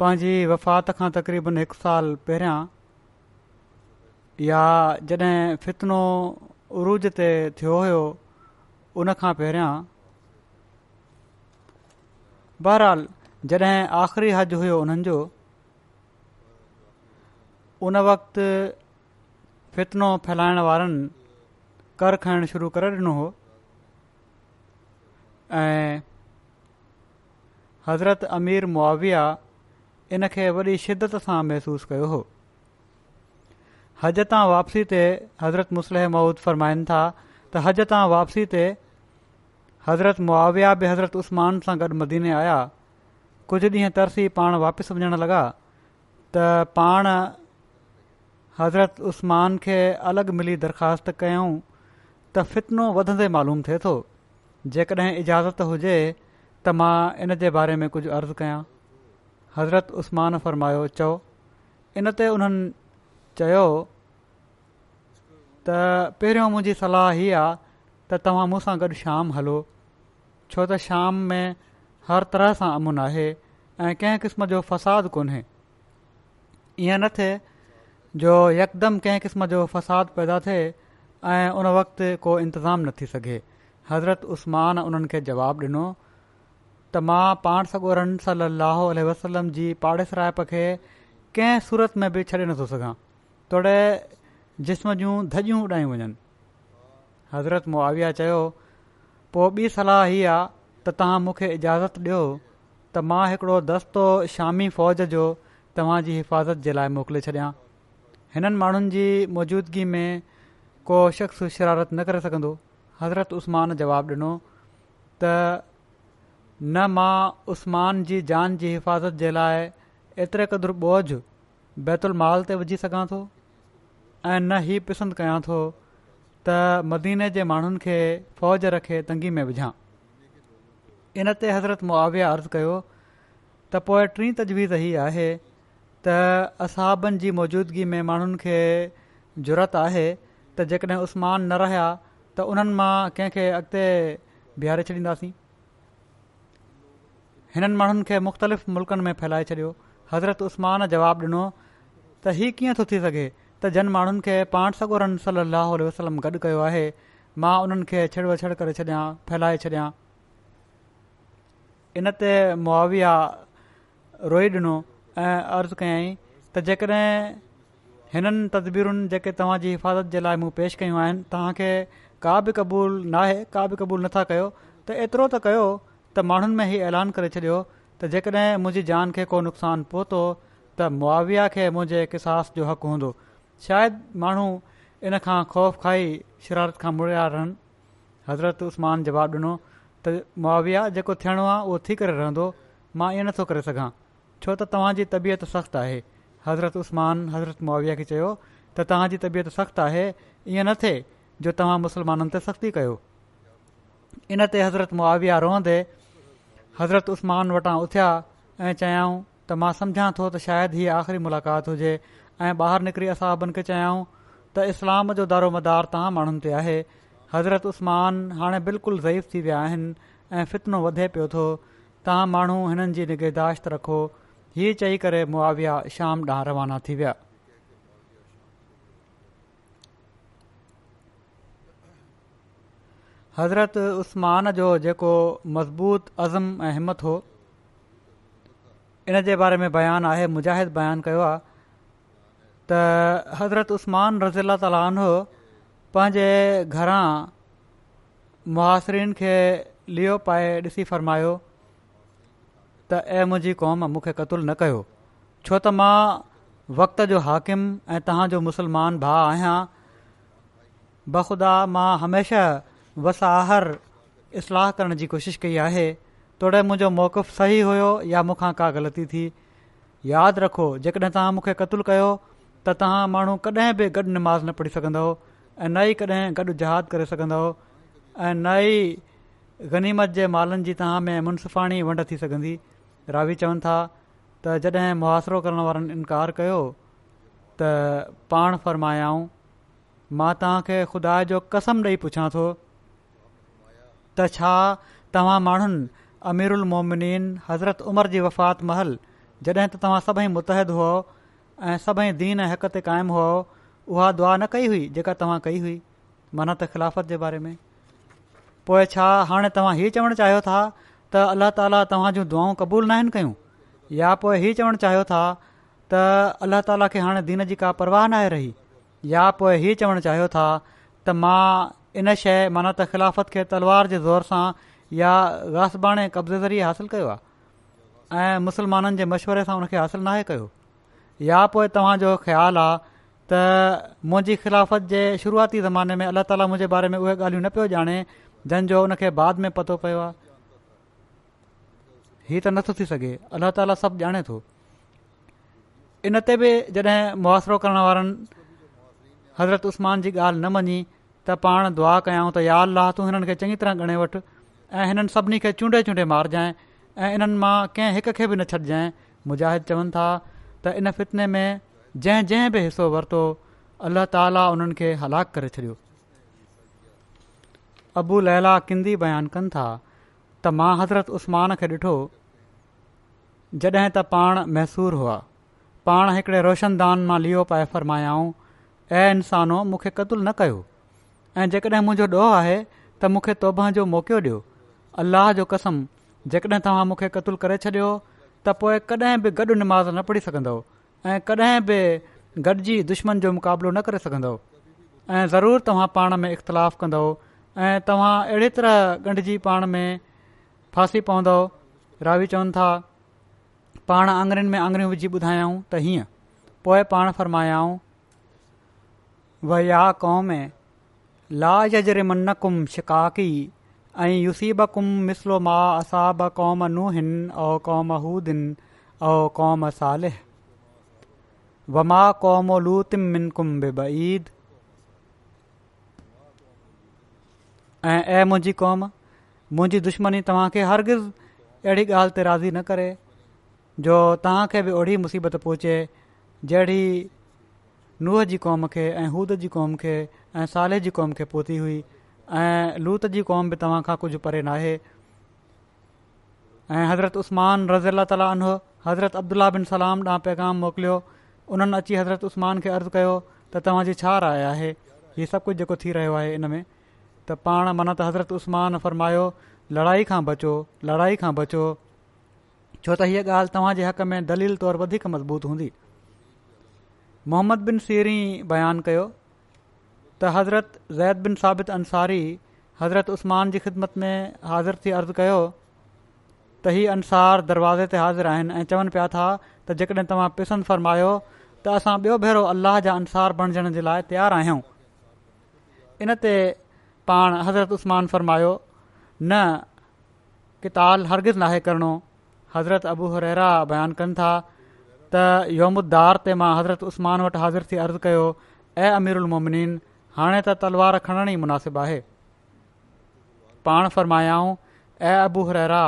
पंहिंजी वफ़ात खां तक़रीबन हिकु साल पहिरियां या जॾहिं फितनो उरूज ते थियो हुयो उनखां पहिरियां बहरहाल जॾहिं आख़िरी हज हुयो उन्हनि जो उन वक़्ति फितनो फैलाइण वारनि कर खाइणु शुरू करे ॾिनो हो ऐं हज़रत अमीर मुआविया इन खे वॾी शिदत सां महिसूसु कयो हो हज तां वापसी ते हज़रत मुसलिह मऊद फरमाइनि था त हज तां वापसी ते हज़रत मुआविया बि हज़रत उस्मान सां गॾु मदीने आया कुझु ॾींहं तरसी पाण वापसि वञणु लॻा त पाण हज़रत उस्मान खे अलॻि मिली दरख़्वास्त कयूं त फितनो वधंदे मालूम थिए थो जेकॾहिं इजाज़त हुजे त मां इन जे बारे में कुझु अर्ज़ु कयां हज़रत عثمان फ़रमायो चओ इन ते उन्हनि चयो त पहिरियों मुंहिंजी सलाह हीअ आहे त तव्हां मूं सां गॾु शाम हलो छो त शाम में हर तरह सां अमुन आहे ऐं कंहिं क़िस्म जो फ़सादु कोन्हे ईअं न थिए जो यकदमि कंहिं क़िस्म जो फ़साद पैदा थिए ऐं उन वक़्ति को इंतिज़ामु न थी सघे हज़रत उस्मान उन्हनि खे जवाबु ॾिनो त मां पाण सॻो रन सली अलसलम जी पाड़ेसराइप खे कंहिं सूरत में बि छॾे नथो सघां तोड़े जिस्म जूं धजियूं उॾायूं वञनि हज़रत मुआविया चयो पोइ ॿी सलाह इहा आहे त तव्हां मूंखे इजाज़त ॾियो त मां हिकिड़ो दस्तो शामी फ़ौज जो तव्हां हिफ़ाज़त जे लाइ मोकिले छॾिया हिननि माण्हुनि जी मौजूदगी में को शख़्स शरारत न करे सघंदो हज़रत उस्मान जवाबु ॾिनो त न मां उस्मान जी जान जी हिफ़ाज़त जे लाइ एतिरे क़दुरु बोझ बैतुल माल ते विझी सघां थो ऐं न ई पसंदि कयां थो त मदीने जे माण्हुनि खे फ़ौज रखे तंगी में विझां इन ते हज़रत मुआविया अर्ज़ु कयो त पोइ टीं तजवीज़ हीअ आहे त असहाबनि जी मौजूदगी में माण्हुनि खे ज़रूरत आहे त जेकॾहिं उस्मान न रहिया त उन्हनि मां कंहिंखे अॻिते बीहारे छॾींदासीं हिननि माण्हुनि खे मुख़्तलिफ़ मुल्कनि में फैलाए छॾियो हज़रत उस्मान जवाबु ॾिनो त हीउ कीअं थो थी सघे त जन माण्हुनि खे पाण सगोरन सली वसलम गॾु कयो आहे मां उन्हनि खे छिड़ वछड़ करे छॾिया फैलाए छॾिया इन ते मुआविया रोई ॾिनो ऐं अर्ज़ु कयाई त जेकॾहिं हिननि तदबीरुनि जेके जी हिफ़ाज़त जे लाइ मूं पेश कयूं आहिनि तव्हां का बि क़बूल नाहे का बि क़बूल नथा कयो त एतिरो त त माण्हुनि में हीउ ऐलान करे छॾियो त जेकॾहिं मुंहिंजी जान खे को नुक़सान पहुतो त मुआविया खे मुंहिंजे किसास जो हक़ हूंदो शायदि माण्हू इन खां ख़ौफ़ खाई शरारत खां मुड़िया रहनि हज़रत उस्मान जवाबु ॾिनो त मुआविया जेको थियणो आहे उहो थी करे रहंदो मां ईअं नथो करे सघां छो त तव्हां तबियत सख़्तु आहे हज़रत उस्मान हज़रत मुआविया खे चयो त तव्हां तबियत सख़्तु आहे ईअं न थिए जो तव्हां मुसलमाननि ते सख़्ती कयो इन ते हज़रत मुआविया रहंदे हज़रत उस्मान वटां उथिया ऐं चयाऊं त मां समुझां थो त शायदि हीअ आख़िरी मुलाक़ात हुजे ऐं ॿाहिरि निकिरी असाबनि खे चयाऊं त इस्लाम जो दारोमदार तव्हां माण्हुनि ते आहे हज़रत उस्मान हाणे बिल्कुलु ज़ईफ़ थी विया आहिनि ऐं फितनो वधे पियो थो तव्हां माण्हू हिननि जी निगहदाश्त रखो हीअ चई करे मुआविया शाम ॾांहुं रवाना थी विया हज़रत उस्मान जो जेको मज़बूत अज़म ऐं हिमत हो इन जे बारे में बयानु आहे मुजाहिद बयानु कयो आहे त हज़रत उस्मान रज़ीला तालीन पंहिंजे घरां मुहासरिन खे लियो पाए ॾिसी फ़र्मायो त ऐं मुंहिंजी क़ौम मूंखे क़तलु न कयो छो त मां वक़्त जो हाकिम ऐं तव्हांजो मुसलमान भाउ आहियां बख़ुदा मां हमेशह वसाहर इस्लाह करण जी कोशिशि कई आहे तोड़े मुंहिंजो मौकफ सही हुयो या मूंखां का ग़लती थी यादि रखो जेकॾहिं तव्हां मूंखे क़तलु कयो त तव्हां माण्हू कॾहिं बि गॾु नमाज़ न पढ़ी सघंदव ऐं न ई कॾहिं गॾु जहाद करे सघंदव ऐं न ई ग़नीमत जे मालनि जी तव्हां में मुनसिफाणी वंड थी सघंदी रावी चवनि था त जॾहिं मुआासिरो करण वारनि इनकार कयो त पाण मां तव्हांखे ख़ुदा जो कसम ॾेई पुछां थो त छा तव्हां माण्हुनि अमीरु उलमोमिन हज़रत उमर जी वफ़ात महल जॾहिं त तव्हां सभई मुतहद हुओ ऐं सभई दीन हक़ ते क़ाइमु हुओ उहा दुआ न कई हुई जेका तव्हां कई हुई त ख़िलाफ़त जे बारे में पोइ छा हाणे तव्हां हीअ चवणु चाहियो था त अलाह ताला तव्हां जूं दुआऊं क़बूलु न कयूं या पोइ हीउ चवणु चाहियो था त अल्ला ताला खे हाणे दीन जी का परवाह न रही या पोइ चवणु चाहियो था त इन शइ माना त ख़िलाफ़त खे तलवार जे ज़ोर सां या रास कब्ज़े ज़रिए हासिलु कयो आहे ऐं मुस्लमाननि जे मशवरे सां उन हासिलु नाहे कयो या पोइ तव्हांजो ख़्यालु आहे त मुंहिंजी ख़िलाफ़त जे शुरूआती ज़माने में अलाह ताला मुंहिंजे बारे में उहे ॻाल्हियूं न पियो ॼाणे जंहिंजो उन खे बाद में पतो पियो आहे हीउ त नथो थी सघे अलाह ताला सभु ॼाणे थो इन ते बि जॾहिं मुआसिरो करण वारनि हज़रत उस्मान जी ॻाल्हि न मञी त पाण दुआ कयूं त यार लाह तूं हिननि खे चङी तरह ॻणे वठि ऐं हिननि सभिनी खे चूंडे चूंडे मारजाइ ऐं इन्हनि मां कंहिं हिक खे बि न छॾिजांइ मुजाहिद चवनि था त इन फितने में जंहिं जंहिं बि हिसो वरितो अल्लाह ताला उन्हनि खे हलाकु करे छॾियो अबू लैला किंदी बयानु कनि था त मां हज़रत उस्मान खे ॾिठो जॾहिं त पाण मैसूर हुआ पाण हिकिड़े रोशनदान मां लियो पाए फरमायाऊं ऐं इंसानो मूंखे क़तलु न कयो ऐं जेकॾहिं मुंहिंजो ॾह आहे त मूंखे जो मौक़ो ॾियो अल्लाह जो कसम जेकॾहिं तव्हां मूंखे क़तलु करे छॾियो त पोइ कॾहिं बि गॾु निमाज़ न पढ़ी सघंदो ऐं कॾहिं बि गॾिजी दुश्मन जो मुक़ाबिलो न करे सघंदो ऐं ज़रूरु तव्हां पाण में इख़्तिलाफ़ु कंदो ऐं तव्हां अहिड़ी तरह ॻंढिजी पाण में फासी पवंदव रावी चवनि था पाण आङुरियुनि में आङुरियूं विझी ॿुधायऊं त हीअं पोइ पाण व या ला जजर मुन कुम शिकी ऐं यूसीब कुम मिसलो मा असा बौम नून ओ कौम हू दिन ओ कौम साल ऐं ऐ मुंहिंजी क़ौम मुंहिंजी दुश्मनी तव्हांखे हरगिज़ अहिड़ी ॻाल्हि ते राज़ी न करे जो तव्हांखे बि ओड़ी मुसीबत पहुचे जहिड़ी नूह जी क़ौम खे ऐं हूद जी क़ौम खे ऐं साले जी क़ौम खे पोती हुई ऐं लूत जी क़ौम बि तव्हां खां कुझु परे नाहे ऐं हज़रत उस्मान रज़ल्ला ताली हज़रत अब्दुला बिन सलाम ॾांहुं पैगाम मोकिलियो उन्हनि अची हज़रत उस्मान खे अर्ज़ु कयो त तव्हांजी छा राय आहे हीअ सभु कुझु जेको थी रहियो आहे इन में त पाण माना त हज़रत उस्मान फ़रमायो लड़ाई खां बचो लड़ाई खां बचो छो त हीअ ॻाल्हि तव्हांजे हक़ में दलील तौरु वधीक मज़बूत हूंदी मोहम्मद बिन सीरी बयानु कयो त हज़रत ज़ैद बिन साबित अंसारी हज़रत उस्मान जी ख़िदमत में हाज़िर थी अर्ज़ु कयो त हीअ अंसार दरवाज़े ते हाज़िर आहिनि ऐं चवनि पिया था त जेकॾहिं तव्हां पिसंदि फ़रमायो त असां ॿियो भेरो अल्लाह जा अंसार बणिजण जे लाइ तयारु आहियूं इन ते पाण हज़रत उस्मान फ़रमायो न किताल हरगिज़ नाहे करणो हज़रत अबू हरेरा बयानु कनि था त योमदार ते मां हज़रत उस्मान वटि हाज़िर थी अर्ज़ु कयो ऐं अमीर उलमोमिन हाणे त तलवार खणण ई मुनासिबु आहे पाण फ़रमायाऊं ऐं अबू हरा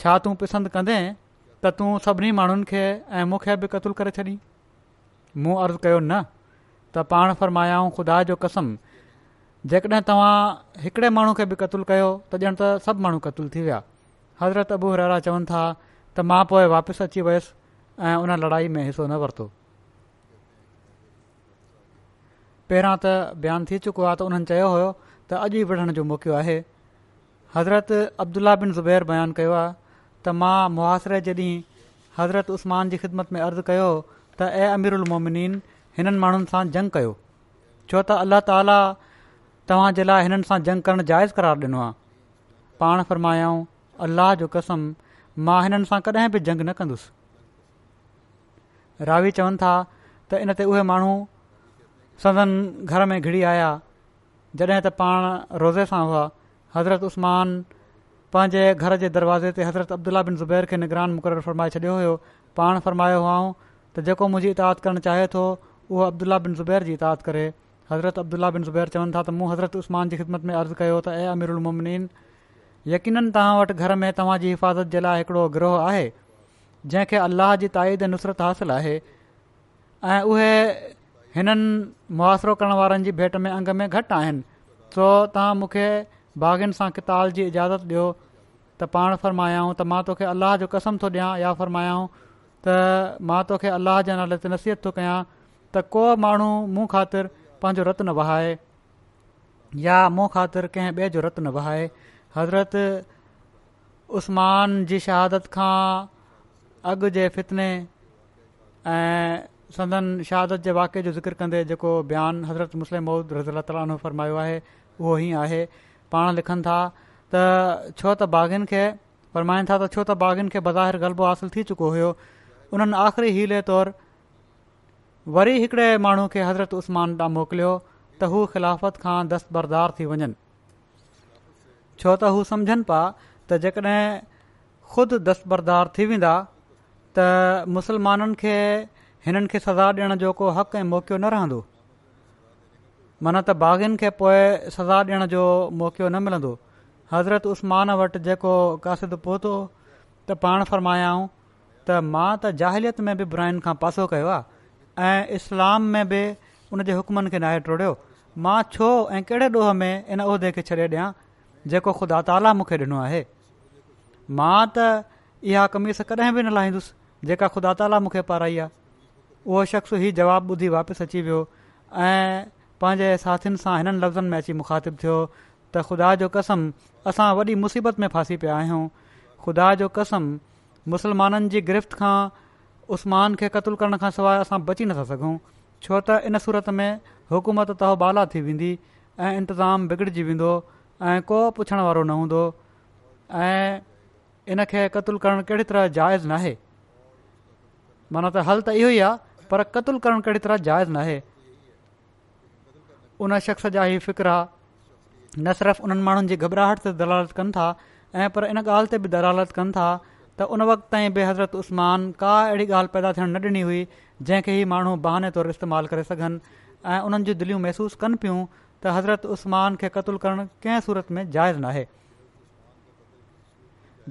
छा तूं पसंदि कंदे त तूं सभिनी माण्हुनि खे ऐं मूंखे बि क़तलु करे छॾी मूं अर्ज़ु कयो न त पाण फ़रमायाऊं ख़ुदा जो कसम जेकॾहिं तव्हां हिकिड़े माण्हू खे बि क़तलु कयो त ॼण त सभु माण्हू क़तलु थी विया हज़रत अबू हरा चवनि था त मां पोइ वापसि अची वयुसि ऐं उन लड़ाई में हिसो न वरितो पहिरां त बयानु थी चुको आहे त हुननि चयो हो त अॼु ई विढ़ण जो मौक़ो आहे हज़रत अब्दुल्ला बिन ज़ुबैर बयानु कयो आहे त मां मुहारे जे ॾींहुं हज़रत उस्मान जी ख़िदमत में अर्ज़ु कयो त ऐं अमीर उलमोमिन हिननि माण्हुनि सां जंग कयो छो त अल्लाह ताला तव्हां जे लाइ हिननि सां जंगु करणु जाइज़ करार ॾिनो आहे पाण फ़र्मायाऊं अलाह जो कसम मां हिननि सां कॾहिं बि जंग न कंदुसि रावी चवनि था त इन ते उहे माण्हू सदन घर में घिरी आया जॾहिं त पाण रोज़े सां हुआ हज़रत उसमान पंहिंजे घर जे दरवाज़े ते हज़रत अब्दुला बिन ज़ुबैर खे निगरान मुक़ररु फरमाए छॾियो हुयो पाण फ़रमायो हुआ त जेको मुंहिंजी इताद करणु चाहे थो उहो अब्दुला बिन ज़ुबैर जी इताद करे हज़रत अब्दुला बिन ज़ुबैर चवनि था त मूं हज़रत उस्तमान जी ख़िदमत में अर्ज़ु कयो त ए अमिरनीन यकीन तव्हां वटि घर में तव्हांजी हिफ़ाज़त जे लाइ हिकिड़ो ग्रोह आहे जंहिंखे अलाह जी ताईद नुसरत हासिल आहे ऐं उहे हिननि मुआासिरो करण वारनि जी भेट में अंग में घटि आहिनि सो तव्हां मूंखे भागियुनि सां किताब जी इजाज़त ॾियो त पाण फ़रमायाऊं त मां तोखे अलाह जो कसम थो ॾियां या फ़र्मायाऊं त मां तोखे अलाह जे नाले ते नसीहत थो कयां त को माण्हू मूं ख़ातिर पंहिंजो रतु न बाए या मूं ख़ातिर कंहिं ॿिए जो रतु न बाए हज़रत उस्मान जी शहादत खां अॻु जे फितने ऐं संदन शहादत जे वाक़े जो ज़िक्र कंदे जेको बयानु हज़रत मुस्लिम महुूद रज़ी अला ताली फरमायो आहे उहो ई आहे पाण लिखनि था त छो त बाग़नि खे फरमाइनि था त छो त बाग़नि खे बज़ाहिर ग़लबो हासिलु थी चुको हुयो उन्हनि आख़िरी हीले तौरु वरी हिकिड़े माण्हू खे हज़रत उस्मान उस्मानां मोकिलियो त हू ख़िलाफ़त खां दस्तबरदार थी वञनि छो त हू समुझनि पिया त जेकॾहिं ख़ुदि दस्तबरदार थी वेंदा त मुसलमाननि खे हिननि खे सज़ा ॾियण जो को हक़ ऐं मौक़ो न रहंदो माना त बाग़ियुनि खे पोइ सज़ा ॾियण जो मौक़ो न मिलंदो हज़रत उस्मान वटि जेको कासिद पहुतो त पाण फरमायाऊं त मां त ज़ाहिलियत में बि बुराइनि खां पासो कयो आहे ऐं इस्लाम में बि उन जे हुकमनि खे नाहे टोड़ियो मां छो ऐं कहिड़े ॾोह में इन उहिदे खे छॾे ॾियां जेको ख़ुदा ताला मूंखे ॾिनो आहे मां त इहा कमीस कॾहिं बि न लाहींदुसि जेका ख़ुदा ताला मूंखे पाराई आहे उहो शख़्स हीउ जवाबु ॿुधी वापसि अची वियो ऐं पंहिंजे साथियुनि सां हिननि लफ़्ज़नि में अची मुखातिबु थियो त ख़ुदा जो कसम असां वॾी मुसीबत में फासी पिया आहियूं ख़ुदा जो कसम मुसलमाननि जी गिरफ़्त खां उस्मान खे क़तलु करण खां सवाइ असां बची नथा सघूं छो त इन सूरत में हुकूमत तहो बाला थी वेंदी ऐं इंतिज़ाम बिगड़जी वेंदो ऐं को पुछण वारो न हूंदो ऐं इन खे क़तलु करणु कहिड़ी तरह जाइज़ नाहे माना त हल त इहो ई आहे पर क़तुलु करणु कहिड़ी तरह जाइज़ नाहे उन शख़्स जा ई फ़िक्र आहे न सिर्फ़ु उन्हनि माण्हुनि जी घबराहट ते दलालत कनि था ऐं पर इन ॻाल्हि ते बि दलालत कनि था त उन वक़्त ताईं बि हज़रत उस्मान का अहिड़ी ॻाल्हि पैदा थियण न ॾिनी हुई जंहिंखे ही माण्हू बहाने तौरु इस्तेमालु करे सघनि ऐं उन्हनि जूं दिलियूं महसूसु कनि पियूं त हज़रत उस्मान खे क़तुलु करणु कंहिं सूरत में जाइज़ नाहे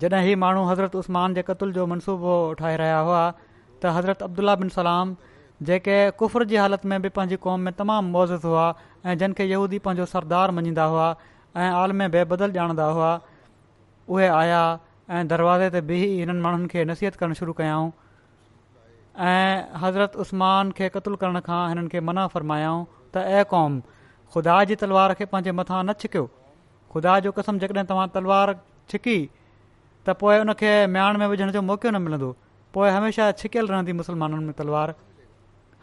जॾहिं ही माण्हू हज़रत उस्मान जे क़तल जो मनसूबो ठाहे रहिया हुआ त हज़रत अब्दुला बिन सलाम जेके कुफर जी हालत में बि पंहिंजी क़ौम में तमामु मौज़िस हुआ ऐं जिन खे यहूदी पंहिंजो सरदार मञीदा हुआ ऐं आलमें बेबदल ॼाणदा हुआ उहे आया ऐं दरवाज़े ते बीह हिननि माण्हुनि खे नसीहत करणु शुरू कयाऊं ऐं हज़रत उस्मान खे क़तुल करण खां हिननि खे मना फ़रमायाऊं त ऐं क़ौम खुदा जी तलवार खे पंहिंजे मथां न छिकियो ख़ुदा जो कसम जेकॾहिं तव्हां तलवार छिकी त पोइ उन म्याण में विझण जो मौक़ो न मिलंदो पोइ हमेशह छिकियल रहंदी मुस्लमाननि में तलवार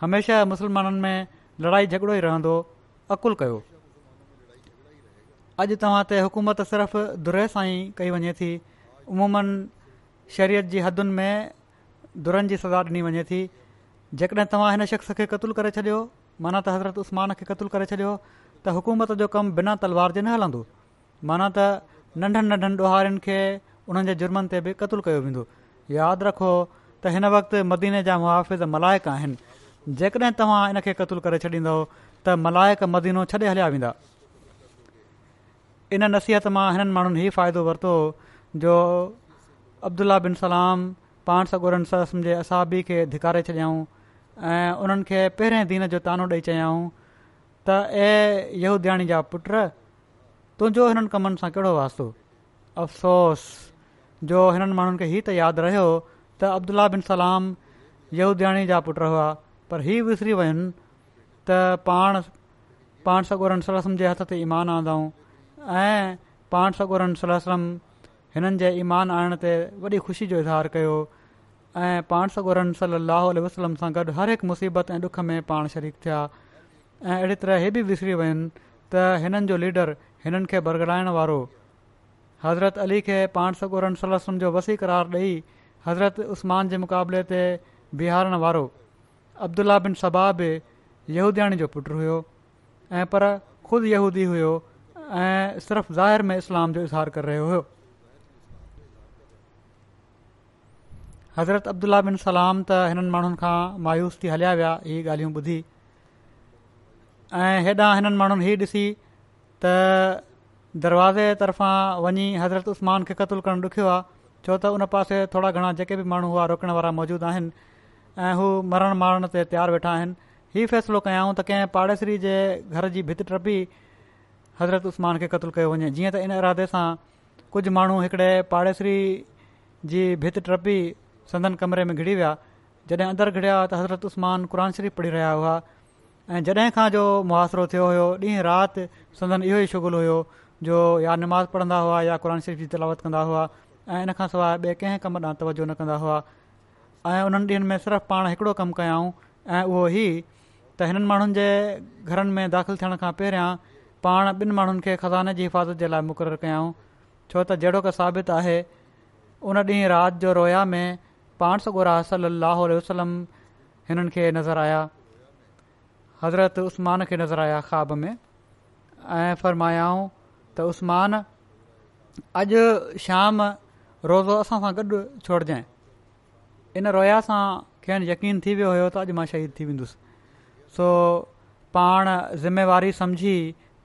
हमेशह मुस्लमाननि में लड़ाई झगड़ो ई रहंदो अकुलु कयो अॼु तव्हां ते हुकूमत सिर्फ़ु दुरे सां ई कई वञे थी उमूमनि शरीयत जी हदुनि में दुरनि जी सज़ा ॾिनी वञे थी जेकॾहिं तव्हां हिन शख़्स खे क़तलु करे छॾियो माना त हज़रत उस्मान खे क़तलु करे छॾियो त हुकूमत जो कमु बिना तलवार जे न हलंदो माना त नंढनि नंढनि ॾोहारियुनि खे उन्हनि जे जुर्मनि ते बि क़तलु कयो वेंदो यादि रखो त हिन वक़्तु मदीने जा मुआफ़िज़ मलाइक आहिनि जेकॾहिं तव्हां हिन खे क़तूल करे छॾींदव त मलायक मदीनो छॾे हलिया वेंदा इन नसीहत मां हिननि माण्हुनि हीउ फ़ाइदो वरितो जो अब्दुला बिन सलाम पाण सॻोर ससे असाबी खे धिकारे छॾियाऊं ऐं उन्हनि खे पहिरें दीन जो तानो ॾेई चयाऊं त एहूद्याणी जा पुट तुंहिंजो हिननि कमनि सां कहिड़ो वास्तो अफ़सोस जो हिननि माण्हुनि खे हीउ त यादि रहियो त अब्दुला बिन सलाम यूद्यानी जा पुट हुआ पर हीअ विसरी वियूं त पाण पाण सगोरन सलम जे हथ ते ईमान आंदाऊं ऐं पान सगोरन सलम हिननि जे ईमान आणण ते वॾी ख़ुशी जो इज़हार कयो ऐं पाण सगोरम सलाहु वसलम सां गॾु हर हिकु मुसीबत ऐं ॾुख में पाण शरीक थिया ऐं अहिड़ी तरह इहे बि विसरी वियूं आहिनि त हिननि जो लीडर हिननि खे बरगड़ाइण वारो हज़रत अली खे पाण सगोरन सलम जो वसी क़रार ॾेई हज़रत उस्मान जे मुक़ाबले ते बिहारण वारो अब्दुला बिन सबा बि यहूद्याणी जो पुटु हुयो ऐं पर ख़ुदि यहूदी हुयो ऐं सिर्फ़ु ज़ाहिर में इस्लाम जो इज़हार करे रहियो हुयो हज़रत अब्दुला बिन सलाम त हिननि माण्हुनि खां मायूस थी हलिया विया इहे ॻाल्हियूं ॿुधी ऐं हेॾां हिननि माण्हुनि हीअ ॾिसी त दरवाज़े तरफ़ां वञी हज़रत उस्मान खे क़तलु करणु ॾुखियो आहे छो त उन पासे थोरा घणा जेके बि माण्हू हुआ रोकण वारा मौजूदु आहिनि ऐं हू मरण मारण ते तयारु वेठा आहिनि हीउ फ़ैसिलो कयाऊं त कंहिं पाड़ेसरी जे घर जी भित टपी हज़रत उस्मान खे क़तलु कयो वञे जीअं त इन इरादे सां कुझु माण्हू हिकिड़े पाड़ेसरी जी भित टपी संदन कमरे में घिड़ी विया जॾहिं अंदरि घिड़िया त हज़रत उस्मान क़ुर शरीफ़ पढ़ी रहिया हुआ ऐं जॾहिं खां जो मुआासिरो थियो हुयो ॾींहुं राति संदन इहो ई शुगुल हुयो जो या नमाज़ पढ़ंदा हुआ या क़ुर शरीफ़ जी तलावत कंदा हुआ ऐं इन खां सवाइ ॿिए कंहिं कम ॾांहुं तवजो न कंदा हुआ ऐं उन्हनि ॾींहनि में सिर्फ़ु पाण हिकिड़ो कमु कयाऊं ऐं उहो ई त हिननि माण्हुनि जे घरनि में दाख़िल थियण खां पहिरियां पाण ॿिनि माण्हुनि खे खज़ाने जी हिफ़ाज़त जे लाइ मुक़ररु कयऊं छो त जहिड़ो क साबित आहे उन ॾींहुं राति जो रोया में पाण सॻो राल वसलम हिननि खे नज़र आया हज़रत उस्मान खे नज़र आया ख़्वाब में ऐं फ़र्मायाऊं त उस्मान अॼु शाम रोज़ो असां सां गॾु छोड़जांइ इन रोया सां खेनि यकीन थी वियो हुयो त अॼु मां शहीद थी वेंदुसि सो पाण ज़िमेवारी समुझी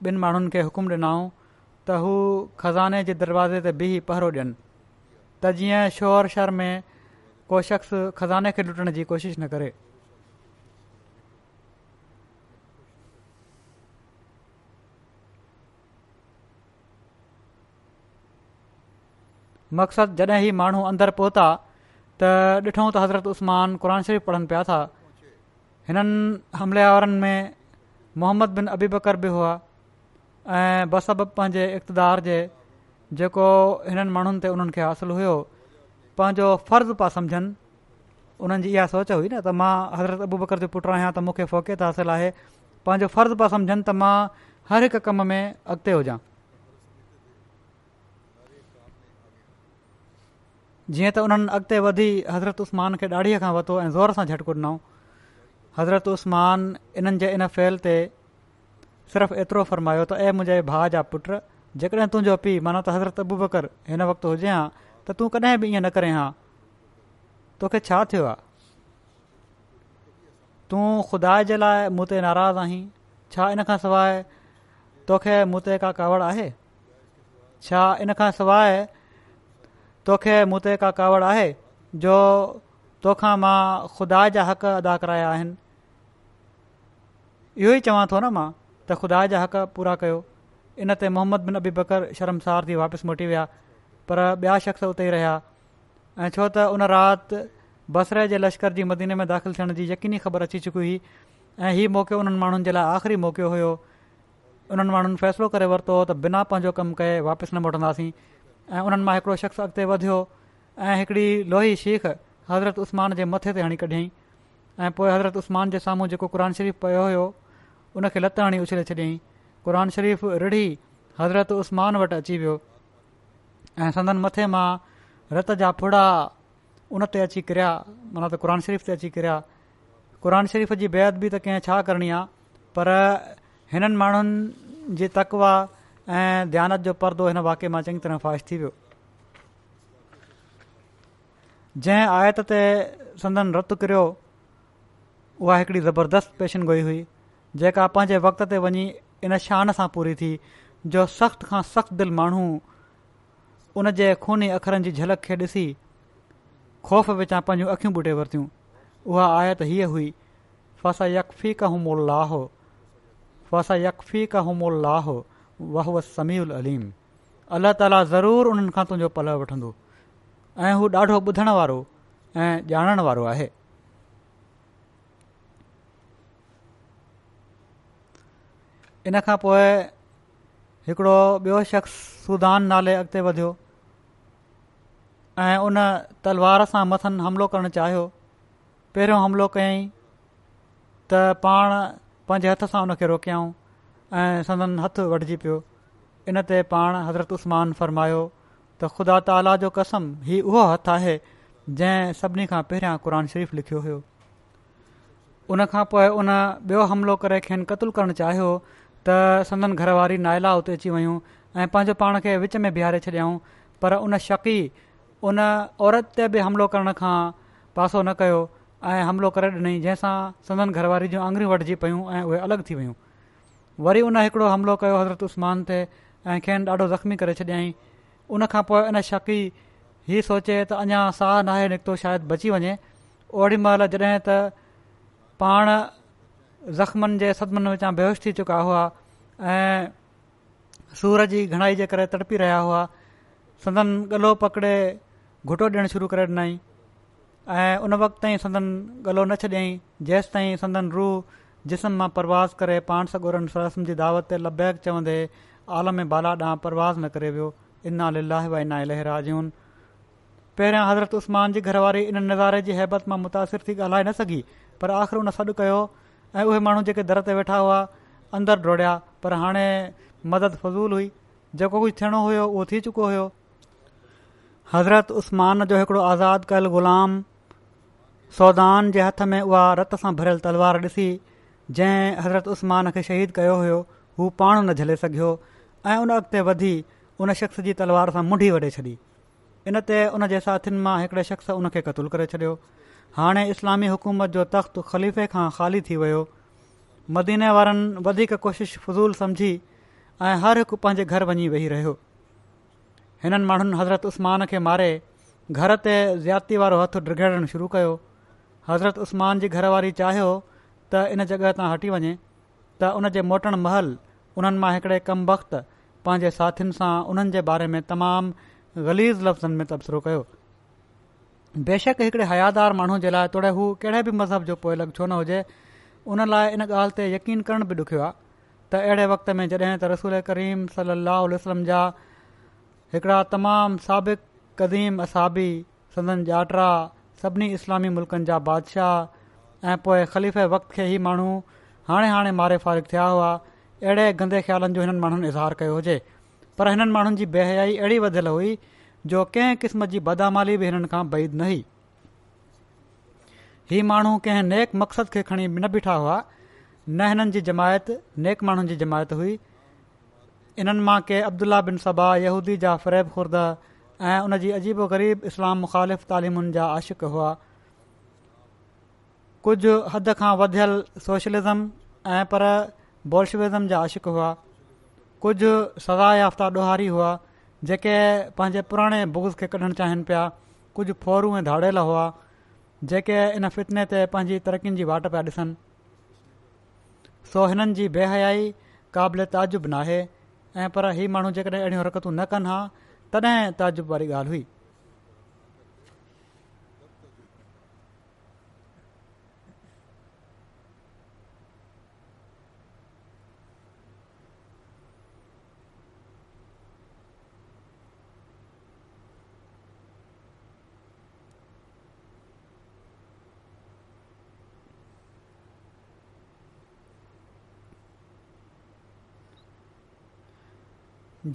ॿिनि माण्हुनि खे हुकुम ॾिनाऊं त हू ख़ज़ाने जे दरवाज़े ते बीह पहिरों ॾियनि त जीअं शोर शर में को शख़्स ख़ज़ाने खे लुटण जी कोशिशि न करे मक़सदु जॾहिं ई माण्हू अंदरि पहुता त ॾिठो त हज़रत उस्मान क़ान शरीफ़ पढ़नि पिया था हिननि हमले वारनि में मोहम्मद बिन अबी बकर बि हुआ ऐं बस बि पंहिंजे इक़्तदार जेको हिननि माण्हुनि ते उन्हनि खे हासिलु हुओ पंहिंजो फ़र्ज़ पिया सम्झनि उन्हनि जी इहा सोच हुई न त मां हज़रत अबू बकर जो पुटु आहियां त मूंखे फ़ोकित हासिलु आहे पंहिंजो फ़र्ज़ु पिया सम्झनि त मां हर हिक कम में अॻिते हुजां जीअं त उन्हनि अॻिते वधी हज़रत उस्मान खे ॾाढीअ खां वरितो ऐं ज़ोर सां झटको ॾिनो हज़रत उस्मान इन्हनि जे इन फैल ते सिर्फ़ु एतिरो फरमायो त ऐ मुंहिंजे भाउ जा पुट जेकॾहिं तुंहिंजो पीउ माना त हज़रत अबू बकरु वक़्तु हुजे हा त तूं कॾहिं बि ईअं न करें हां तोखे छा थियो आहे तूं ख़ुदा जे लाइ मूं नाराज़ आहीं छा इन खां सवाइ तोखे मूं ते का कावड़ आहे छा इन खां तोखे मूं ते का कावड़ आहे जो तोखां मां ख़ुदा जा हक़ अदा कराया आहिनि इहो ई चवां थो न मां त ख़ुदा जा हक़ पूरा कयो इन ते मोहम्मद बिन अबी बकर शर्मसार थी वापसि मोटी विया पर ॿिया शख़्स उते ई रहिया ऐं छो त उन राति बसर जे लश्कर जी मदीने में दाख़िल थियण जी यकीनी ख़बर अची चुकी हुई ऐं हीउ मौक़ो उन्हनि माण्हुनि जे लाइ आख़िरी मौको हुयो उन्हनि माण्हुनि फ़ैसिलो करे वरितो त बिना पंहिंजो कमु कए वापसि न मोटंदासीं ऐं उन्हनि मां हिकिड़ो शख़्स अॻिते वधियो ऐं हिकिड़ी लोही शीख हज़रत उस्मान जे मथे ते हणी कढियईं ऐं पोइ हज़रत उस्मान जे साम्हूं जेको क़ुर शरीफ़ पियो हुयो उन लत हणी उछले छॾियईं क़ुन शरीफ़ रिढ़ी हज़रत उस्मान वटि अची वियो ऐं संदन मथे मां रत जा फुड़ा उन ते अची किरिया माना त शरीफ़ ते अची किरिया क़रान शरीफ़ जी बेद त कंहिं छा करणी आहे पर हिननि माण्हुनि जी तकवा ऐं ध्यानत जो परदो हिन वाके मां चङी तरह फ़ाइश थी वियो जंहिं आयत ते संदन रतु करियो उहा हिकिड़ी ज़बरदस्त पेशन गोई हुई जेका पंहिंजे वक़्त ते वञी इन शान सां पूरी थी जो सख़्त खां सख़्तु दिलि माण्हू उन जे खूनी अख़रनि जी झलक खे ॾिसी ख़ौफ़ विचां पंहिंजूं अखियूं बुटे वरतियूं उहा आयत हीअ हुई फसा यकफ़ी कमोल लाहो फसा यकफ़ी कमोल लाहो वह वस समी उललीम अलाह ताला ज़रूर उन्हनि खां तुंहिंजो पलउ वठंदो ऐं हू ॾाढो ॿुधण वारो ऐं ॼाणण वारो आहे इनखां पोइ शख़्स सुदान नाले अॻिते वधियो उन तलवार सां मथनि हमिलो करणु चाहियो पहिरियों हमिलो कयईं त पाण पंहिंजे हथ सां उनखे रोकयाऊं ऐं संदन हथु वढिजी पियो इन ते पाण हज़रत उस्मान फ़रमायो त ख़ुदा ताला जो कसम हीउ उहो हथु आहे जंहिं सभिनी खां पहिरियां क़ुर शरीफ़ लिखियो हुयो उन खां पोइ उन ॿियो हमिलो करे खेनि क़तूल करणु चाहियो त संदन घरवारी नायला उते अची वियूं ऐं पंहिंजो पाण खे विच में बिहारे छॾियाऊं पर उन शकी उन औरत ते बि हमिलो करण खां पासो न कयो ऐं हमिलो करे ॾिनई जंहिंसां संदन घरवारी जूं आङुरियूं वढिजी पियूं ऐं उहे अलॻि थी वियूं वरी उन हिकिड़ो हमिलो कयो हज़रत उस्मान ते ऐं खेनि ॾाढो ज़ख़्मी करे छॾियईं उन खां पोइ इन शकी हीउ सोचे त अञा साह नाहे निकितो शायदि बची वञे ओड़ी महिल जॾहिं त पाण ज़ख़्मनि जे सदमनि विचां बेहोश थी चुका हुआ ऐं सूर जी घणाई जे करे तड़पी रहिया हुआ संदन गलो पकिड़े घुटो ॾियणु शुरू करे ॾिनई ऐं उन वक़्तु ताईं संदन गलो न छॾियईं जेसि ताईं संदन रूह जिस्म मां परवाज़ करे पाण सगोरन सरसुनि जी दावत ते लबैक चवंदे आलम बाला ॾांहुं परवाज़ न करे वियो इनाल व इना लहरा जून पहिरियां हज़रत उस्मान जी घरवारी इन नज़ारे जी हैबत मां मुतासिर थी ॻाल्हाए न सघी पर आख़िर उन सॾु कयो ऐं उहे माण्हू जेके दर ते वेठा हुआ अंदरि दौड़िया पर हाणे मदद फज़ूल हुई जेको कुझु थियणो हुयो उहो थी चुको हुयो हज़रत उस्मान जो हिकिड़ो आज़ादु कयलु ग़ुलाम सौदान जे हथ में उहा रत सां भरियल तलवार ॾिसी जंहिं हज़रत उस्मान खे शहीद कयो हुयो हू पाण न झले सघियो ऐं उन अॻिते वधी उन शख़्स जी तलवार सां मुंडी वढे छॾी इन ते उन जे साथियुनि मां हिकिड़े शख़्स उन खे क़तूल करे छॾियो हाणे इस्लामी हुकूमत जो तख़्त ख़लीफ़े खां ख़ाली थी वियो मदीने वारनि वधीक कोशिश फ़ज़ूल सम्झी ऐं हर हिकु पंहिंजे घर वञी वेही रहियो हिननि माण्हुनि हज़रत उस्मान खे मारे घर ते ज़्याती वारो हथु डिगिड़णु शुरु कयो हज़रत उस्मान जी घरवारी चाहियो त इन जॻहि तां हटी वञे त उन जे मोटण महल उन्हनि मां हिकड़े कम वक़्त पंहिंजे साथियुनि सां उन्हनि जे बारे में तमामु गलीज़ लफ़्ज़नि में तबसरो कयो बेशक हिकिड़े हयादार माण्हू जे लाइ तोड़े हू कहिड़े बि मज़हब जो पोइ अलॻि छो न हुजे उन लाइ इन ॻाल्हि ते यकीन करण बि ॾुखियो आहे त अहिड़े वक़्त में जॾहिं त रसूल करीम सलाहु आसलम जा हिकड़ा तमामु साबिक़ु क़दीम असाबी सदन जाटरा सभिनी इस्लामी मुल्कनि जा बादशाह ऐं पोए ख़लीफ़ वक़्तु खे ई माण्हू हाणे हाणे मारे फ़ारिग थिया हुआ अहिड़े गंदे ख़्यालनि जो हिननि माण्हुनि इज़हार कयो हुजे पर हिननि माण्हुनि जी बेहयाई अहिड़ी वधियलु हुई जो कंहिं क़िस्म जी बदामाली बि हिननि खां बहद न हुई इहा माण्हू कंहिं नेक मक़्सद खे खणी न बीठा हुआ न हिननि जी जमायत नेक माण्हुनि जी जमायत हुई हिननि मां के अब्दुला बिन सबा यहूदी जा फरेब ख़ुर्द ऐं उन जी अजीबो ग़रीब इस्लाम मुख़ालिफ़ तालीमुनि जा आशिक़ हुआ कुझु हद खां वधियल सोशलिज़म ऐं पर बोल्शविज़म जा आशिक़ हुआ कुझु सज़ा याफ़्ता ॾोहारी हुआ जेके पंहिंजे पुराणे बुग खे कढणु चाहिनि पिया कुझु फोरू ऐं धाड़ियल हुआ जेके इन फितने ते पंहिंजी तरक़ीनि जी वाट पिया ॾिसनि सो हिननि जी बेहयाई क़ाबिल ताजुबु नाहे ऐं पर हीउ माण्हू जेकॾहिं अहिड़ियूं हरकतूं न कनि हा तॾहिं ताजुब वारी ॻाल्हि हुई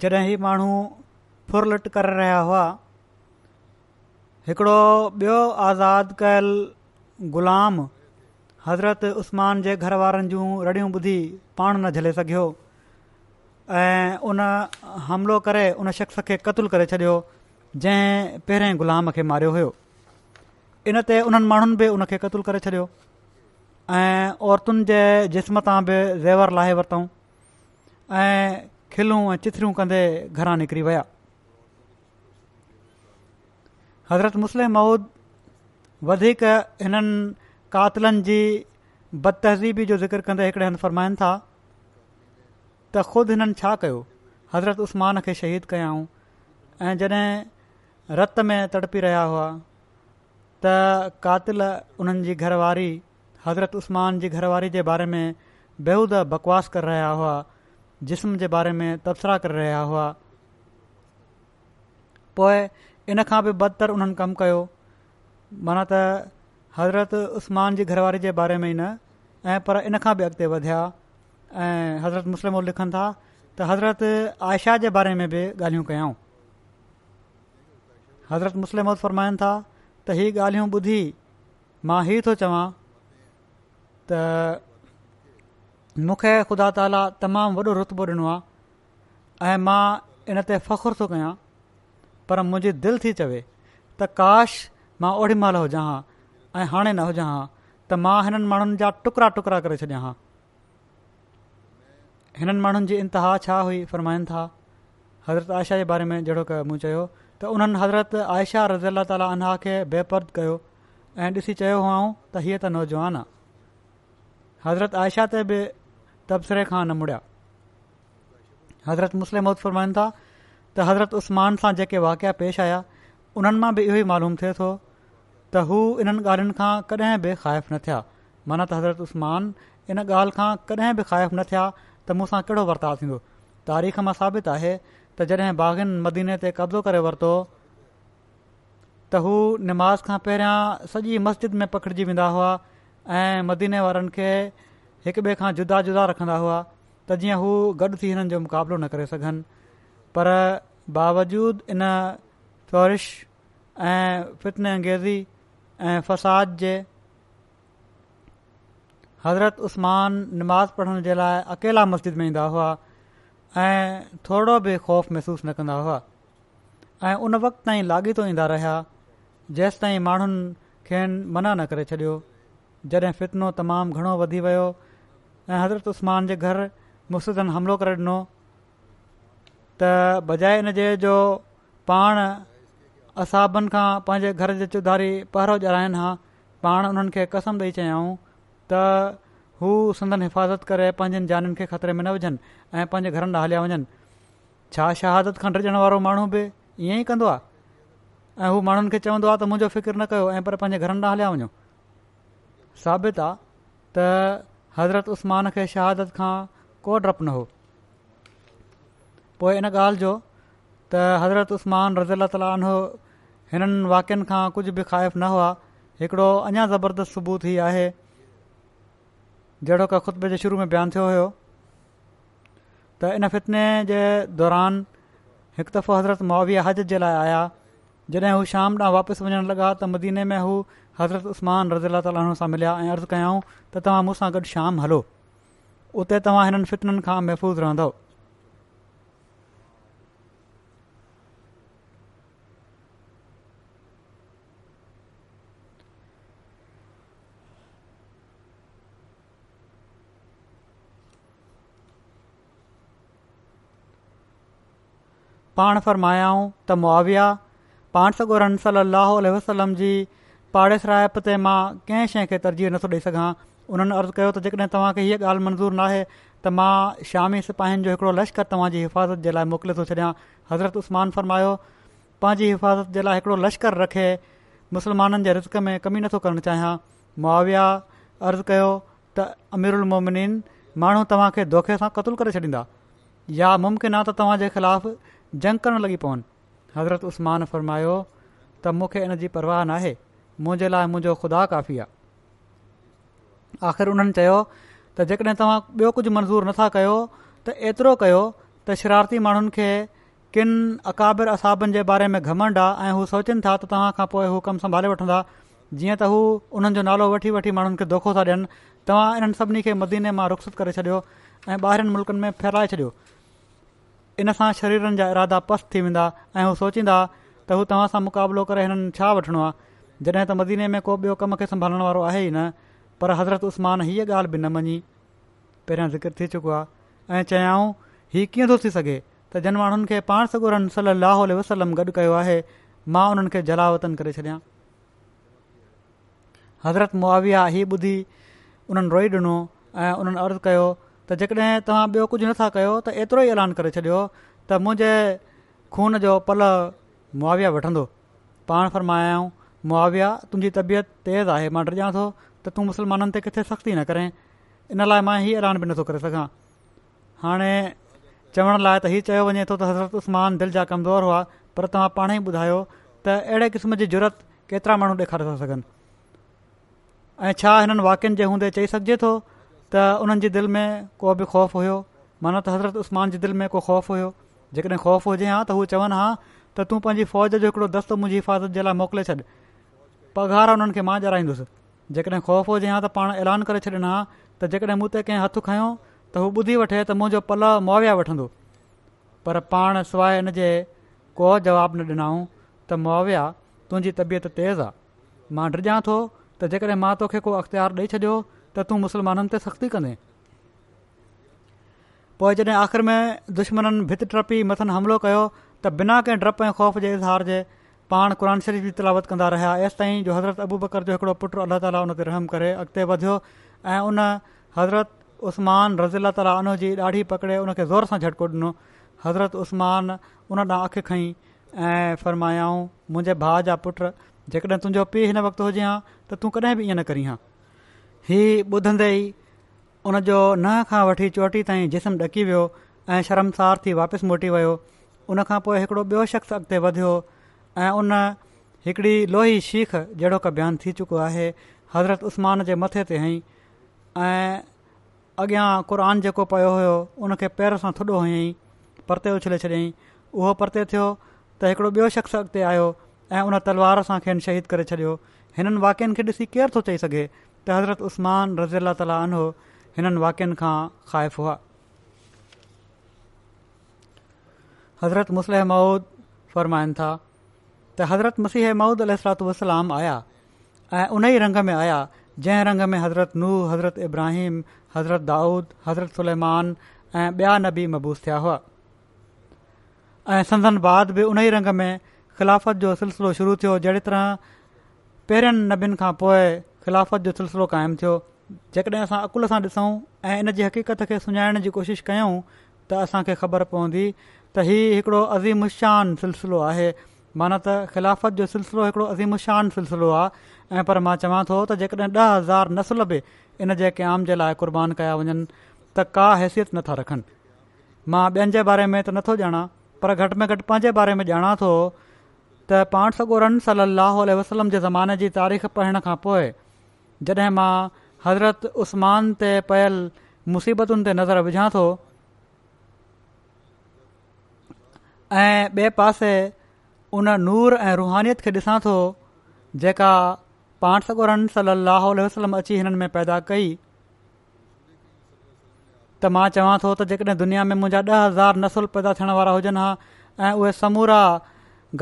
जॾहिं ही माण्हू फुरलट करे रहिया हुआ हिकिड़ो ॿियो आज़ादु कयल ग़ुलाम हज़रत उस्मान जे घर वारनि जूं रड़ियूं ॿुधी पाण न झले सघियो ऐं उन हमिलो करे उन शख़्स खे क़तुलु करे छॾियो जंहिं पहिरें ग़ुलाम खे मारियो हुयो इन ते उन्हनि माण्हुनि बि उन खे करे छॾियो ऐं औरतुनि जे जिस्म तां बि ज़ेवर लाहे वरितऊं खिलूं ऐं चिथरियूं कंदे घरां निकिरी विया हज़रत मुस्लिम माउद वधीक हिननि कातिलनि जी बदतज़ीबी जो ज़िक्र कंदे हिकिड़े हंधु फ़रमाइनि था त ख़ुदि हिननि छा कयो हज़रत उस्मान खे शहीद कयाऊं ऐं जॾहिं रत में तड़पी रहिया हुआ त कातिल हुननि घरवारी हज़रत उस्मान जी घरवारी जे बारे में बेहूद बकवास करे रहिया हुआ जिस्म जे बारे में तब्सरा करे रहिया हुआ पोइ इन खां बि बदतर उन्हनि कमु कयो माना त हज़रत उस्मान जी घरवारी जे बारे में ई न ऐं पर इन खां बि अॻिते वधिया ऐं हज़रत मुसलिमौल लिखनि था त हज़रत आयशा जे बारे में बि ॻाल्हियूं कयूं हज़रत मुसलिमौल फरमाइनि था त हीअ ॻाल्हियूं ॿुधी मां ई थो चवां त मूंखे ख़ुदा ताला तमामु वॾो रुतबो ॾिनो आहे ऐं मां इन ते फ़खुरु थो कयां पर मुंहिंजी दिलि थी चवे त काश मां ओॾी महिल हुजां हां ऐं हाणे न हुजां हां त मां हिननि माण्हुनि जा टुकड़ा टुकड़ा करे छॾियां हां हिननि माण्हुनि जी इंतिहा छा हुई फरमाइनि था हज़रत आयशा जे बारे में जहिड़ो कयो मूं चयो त उन्हनि हज़रत आयशा रज़ी अला ताली खे बेपर्द कयो ऐं ॾिसी चयो हुआ त हीअ त नौजवान हज़रत आयशा ते बि तबसरे खां न मुड़िया हज़रत मुस्लिम महत था त हज़रत उस्मान सां जेके वाक़िया पेश आया उन्हनि मां बि इहो ई मालूम थिए थो त हू इन्हनि ॻाल्हियुनि खां कॾहिं बि न थिया माना त हज़रत उस्मान इन ॻाल्हि खां कॾहिं बि न थिया त मूं कहिड़ो वर्ताव थींदो तारीख़ मां साबित आहे त जॾहिं बाग़िन मदीने ते कब्ज़ो करे वरितो त हू नमाज़ खां पहिरियां सॼी मस्जिद में पखिड़िजी वेंदा हुआ ऐं मदीने हिक ॿिए खां जुदा जुदा रखंदा हुआ त जीअं हू गॾु थी हिननि जो मुक़ाबिलो न करे सघनि पर बावजूद इन फ्वरिश ऐं अंगेज़ी ऐं फ़साद जे हज़रत उस्मान निमाज़ पढ़ण जे लाइ अकेला मस्जिद में ईंदा हुआ ऐं थोरो बि ख़ौफ़ महसूसु न कंदा हुआ ऐं उन वक़्त ताईं लाॻीतो ईंदा रहिया जेंसि ताईं माण्हुनि खेनि मना न करे छॾियो जॾहिं फितनो तमामु घणो वधी वियो ऐं हज़रत उस्मान जे घर मुसिदनि हमिलो करे ॾिनो त बजाए इन जे जो पाण असाबनि खां पंहिंजे घर जे चौधारी पहिरों जराइनि हा पाण उन्हनि खे कसम ॾेई चयाऊं त हू संदन हिफ़ाज़त करे पंहिंजनि जाननि खे ख़तरे में न विझनि ऐं पंहिंजे घरनि ॾांहुं हलिया वञनि छा शहादत खंडु रिजण वारो माण्हू बि ईअं ई कंदो आहे ऐं हू माण्हुनि खे चवंदो आहे त मुंहिंजो फ़िकिर न कयो ऐं पर पंहिंजे घरनि ॾांहुं हलिया वञो साबित आहे त हज़रत उस्तमान खे शहादत खां को डपु न हो पोइ इन ॻाल्हि जो त हज़रत उसमान रज़ तालीनो हिननि वाक्यनि खां कुझु बि ख़ाइफ़ु न हुआ हिकिड़ो अञा ज़बरदस्त सबूत ई आहे जहिड़ो का ख़ुतब जे शुरू में बयानु थियो हुयो त इन फितने जे दौरान हिकु दफ़ो हज़रत माउवी हाजत जे लाइ आया जॾहिं हू शाम तां वापसि वञणु लॻा त मदीने में हू हज़रत उस्मान रज़ी अला ताल मिलिया ऐं अर्ज़ु कयाऊं त तव्हां मूं सां गॾु शाम हलो उते तव्हां हिननि फितरनि खां महफ़ूज़ रहंदव पाण फरमायाऊं त मुआिया पाण वसलम जी पाड़ेसरायप ते मां कंहिं शइ खे तरजीह नथो ॾेई सघां उन्हनि अर्ज़ु कयो त जेकॾहिं तव्हांखे हीअ ॻाल्हि मंज़ूरु नाहे त मां शामी सि जो हिकिड़ो लश्कर तव्हांजी हिफ़ाज़त जे लाइ मोकिले थो छॾियां हज़रत उस्मान फ़रमायो पंहिंजी हिफ़ाज़त जे लाइ हिकिड़ो लश्कर रखे मुस्लमाननि जे रिस्क में कमी नथो करणु चाहियां मुआविया अर्ज़ु कयो त अमीरुलमोमिन माण्हू तव्हांखे धोखे सां क़तूलु करे छॾींदा या मुमकिन आहे त तव्हांजे ख़िलाफ़ु जंग करणु लॻी पवनि हज़रत उस्मान फ़रमायो त मूंखे इन जी परवाह न आहे मुंहिंजे लाइ मुंहिंजो खुदा काफ़ी आहे आख़िर उन्हनि चयो त जेकॾहिं तव्हां ॿियो कुझु मंज़ूरु नथा कयो त एतिरो कयो त शरारती माण्हुनि खे किन अकाबिर असाबनि जे बारे में घमंड आहे ऐं हू सोचनि था त तव्हां खां पोइ हू कमु संभाले वठंदा जीअं त हू उन्हनि जो नालो वठी वठी माण्हुनि खे दोखो था ॾियनि तव्हां इन्हनि सभिनी खे मदीने मां रुख़सत करे छॾियो ऐं ॿाहिरिनि मुल्कनि में फहिलाए छॾियो इन सां शरीरनि जा इरादा पस्त थी वेंदा ऐं हू सोचींदा त हू तव्हां सां मुक़ाबिलो करे हिननि छा वठिणो आहे जॾहिं त मदीने में को ॿियो कम खे संभालण वारो आहे ई न पर हज़रत उस्मान हीअ ॻाल्हि बि न मञी पहिरियां ज़िक्र थी चुको आहे ऐं चयाऊं हीउ कीअं थो थी सघे त जन माण्हुनि खे पाण सगोरनि सली वसलम गॾु कयो आहे मां उन्हनि खे जलावतन करे छॾियां हज़रत मुआविया हीअ ॿुधी उन्हनि रोई ॾिनो ऐं उन्हनि अर्ज़ु कयो त जेकॾहिं तव्हां ॿियो कुझु नथा कयो त एतिरो ई ऐलान करे छॾियो त मुंहिंजे खून जो पल मुआविया वठंदो पाण मुआविया तुंहिंजी तबियत तेज़ आहे मां डि॒जा थो त तूं मुस्लमाननि ते किथे सख़्ती न करें इन लाइ मां ही ऐलान बि नथो करे सघां हाणे चवण लाइ त इहो चयो वञे थो त हज़रत उस्मान दिलि जा कमज़ोर हुआ पर तव्हां पाणेई ॿुधायो त अहिड़े क़िस्म जी ज़रूरत केतिरा माण्हू ॾेखारे था सघनि ऐं छा हिननि वाक्यनि जे हूंदे चई सघिजे थो त उन्हनि जी दिलि में को बि ख़ौफ़ हुयो माना त हज़रत उस्मान जी दिलि में को ख़ौफ़ हुयो जेकॾहिं ख़ौफ़ हुजे हा त हू चवनि हा त तूं पंहिंजी फ़ौज जो हिकिड़ो दस्तो मुंहिंजी हिफ़ाज़त जे लाइ मोकिले छॾु पघार हुननि खे मां जाराईंदुसि जेकॾहिं ख़ौफ़ हुजे हा त पाण ऐलान करे छॾनि हा त जेकॾहिं मूं ते कंहिं हथु खयों त हू ॿुधी वठे त मुंहिंजो पल मुआविया वठंदो पर पाण सवाइ हिन जे को जवाबु न ॾिनऊं त मुआविया तुंहिंजी तबियत तेज़ आहे मां डिॼा थो त जेकॾहिं मां तोखे को अख़्तियार ॾेई छॾियो त तूं मुस्लमाननि ते सख़्ती कंदे पोइ जॾहिं में दुश्मन भित टपी मथनि हमिलो कयो त बिना कंहिं डपु ऐं ख़ौफ़ जे इज़हार जे पाण क़ुर शरीफ़ जी तिलावत कंदा रहिया एसिताईं जो हज़रत अबू बकर जो हिकिड़ो पुटु अल्ला ते रहम करे अॻिते वधियो ऐं उन हज़रत उस्मान रज़ील ताला उनजी ॾाढी पकिड़े उन खे ज़ोर सां झटको ॾिनो हज़रत उस्मान उन ॾांहुं अखि खईं ऐं फरमायाऊं मुंहिंजे भाउ जा पुट जेकॾहिं तुंहिंजो पीउ हिन वक़्तु हुजे हा त तूं कॾहिं बि ईअं न करी हां हीउ ॿुधंदे ई उनजो नहं खां वठी चोटी ताईं जिस्म ॾकी वियो ऐं शर्मसार थी वापसि मोटी वियो उनखां पोइ हिकिड़ो ॿियो शख़्स अॻिते वधियो ऐं उन हिकिड़ी लोही शीख जहिड़ो का बयानु थी चुको आहे हज़रत उस्मान जे मथे ते हई ऐं अॻियां क़ुर जेको पयो हुयो उन खे पैर सां थुॾो हयईं परते उछले छॾियईं उहो परते थियो त हिकिड़ो ॿियो शख़्स अॻिते आयो ऐं उन तलवार सां खेनि शहीद करे छॾियो हिननि वाक्यनि खे ॾिसी केरु थो चई सघे त हज़रत उस्मान रज़ी अला ताली अनो हिननि वाक्यनि खां ख़ाइफ़ु हुआ हज़रत मुसलह माउद फ़रमाइनि था त हज़रत मसीह माउद अलसलाम आया ऐं उन ई रंग में आया जंहिं रंग में हज़रत नूर हज़रत इब्राहिम हज़रत दाऊद हज़रत सुलेमान ऐं ॿिया नबी मबूस थिया हुआ ऐं संदन बाद बि उन ई रंग में ख़िलाफ़त जो सिलसिलो शुरू थियो जहिड़ी तरह पहिरियनि नबियुनि खां पोइ ख़िलाफ़त जो सिलसिलो क़ाइमु थियो जेकॾहिं असां अकुल सां ॾिसूं ऐं इन जी हक़ीक़त खे सुञाणण जी कोशिश कयूं त असांखे ख़बर पवंदी त हीउ हिकिड़ो शान सिलसिलो आहे माना त ख़िलाफ़त जो सिलसिलो हिकिड़ो शान सिलसिलो आहे ऐं पर मां चवां थो त जेकॾहिं ॾह हज़ार नसल बि इन जे क़ जे लाइ क़ुर्बान कया वञनि त का हैसियत नथा रखनि मां ॿियनि जे बारे में त नथो ॼाणा पर घटि में घटि पंहिंजे बारे में ॼाणा थो त पाण सगोरन सली अलाह वसलम जे ज़माने जी तारीख़ पढ़ण खां पोइ जॾहिं मां हज़रत उस्मान ते पयल मुसीबतुनि ते नज़र विझां थो ऐं ॿिए पासे उन नूर ऐं रुहानियत खे ॾिसां थो जेका पांठ सगुरन सली वसलम अची हिननि में पैदा कई त मां चवां थो त जेकॾहिं दुनिया में मुंहिंजा ॾह हज़ार नसुल पैदा थियण वारा हुजनि हा ऐं उहे समूरा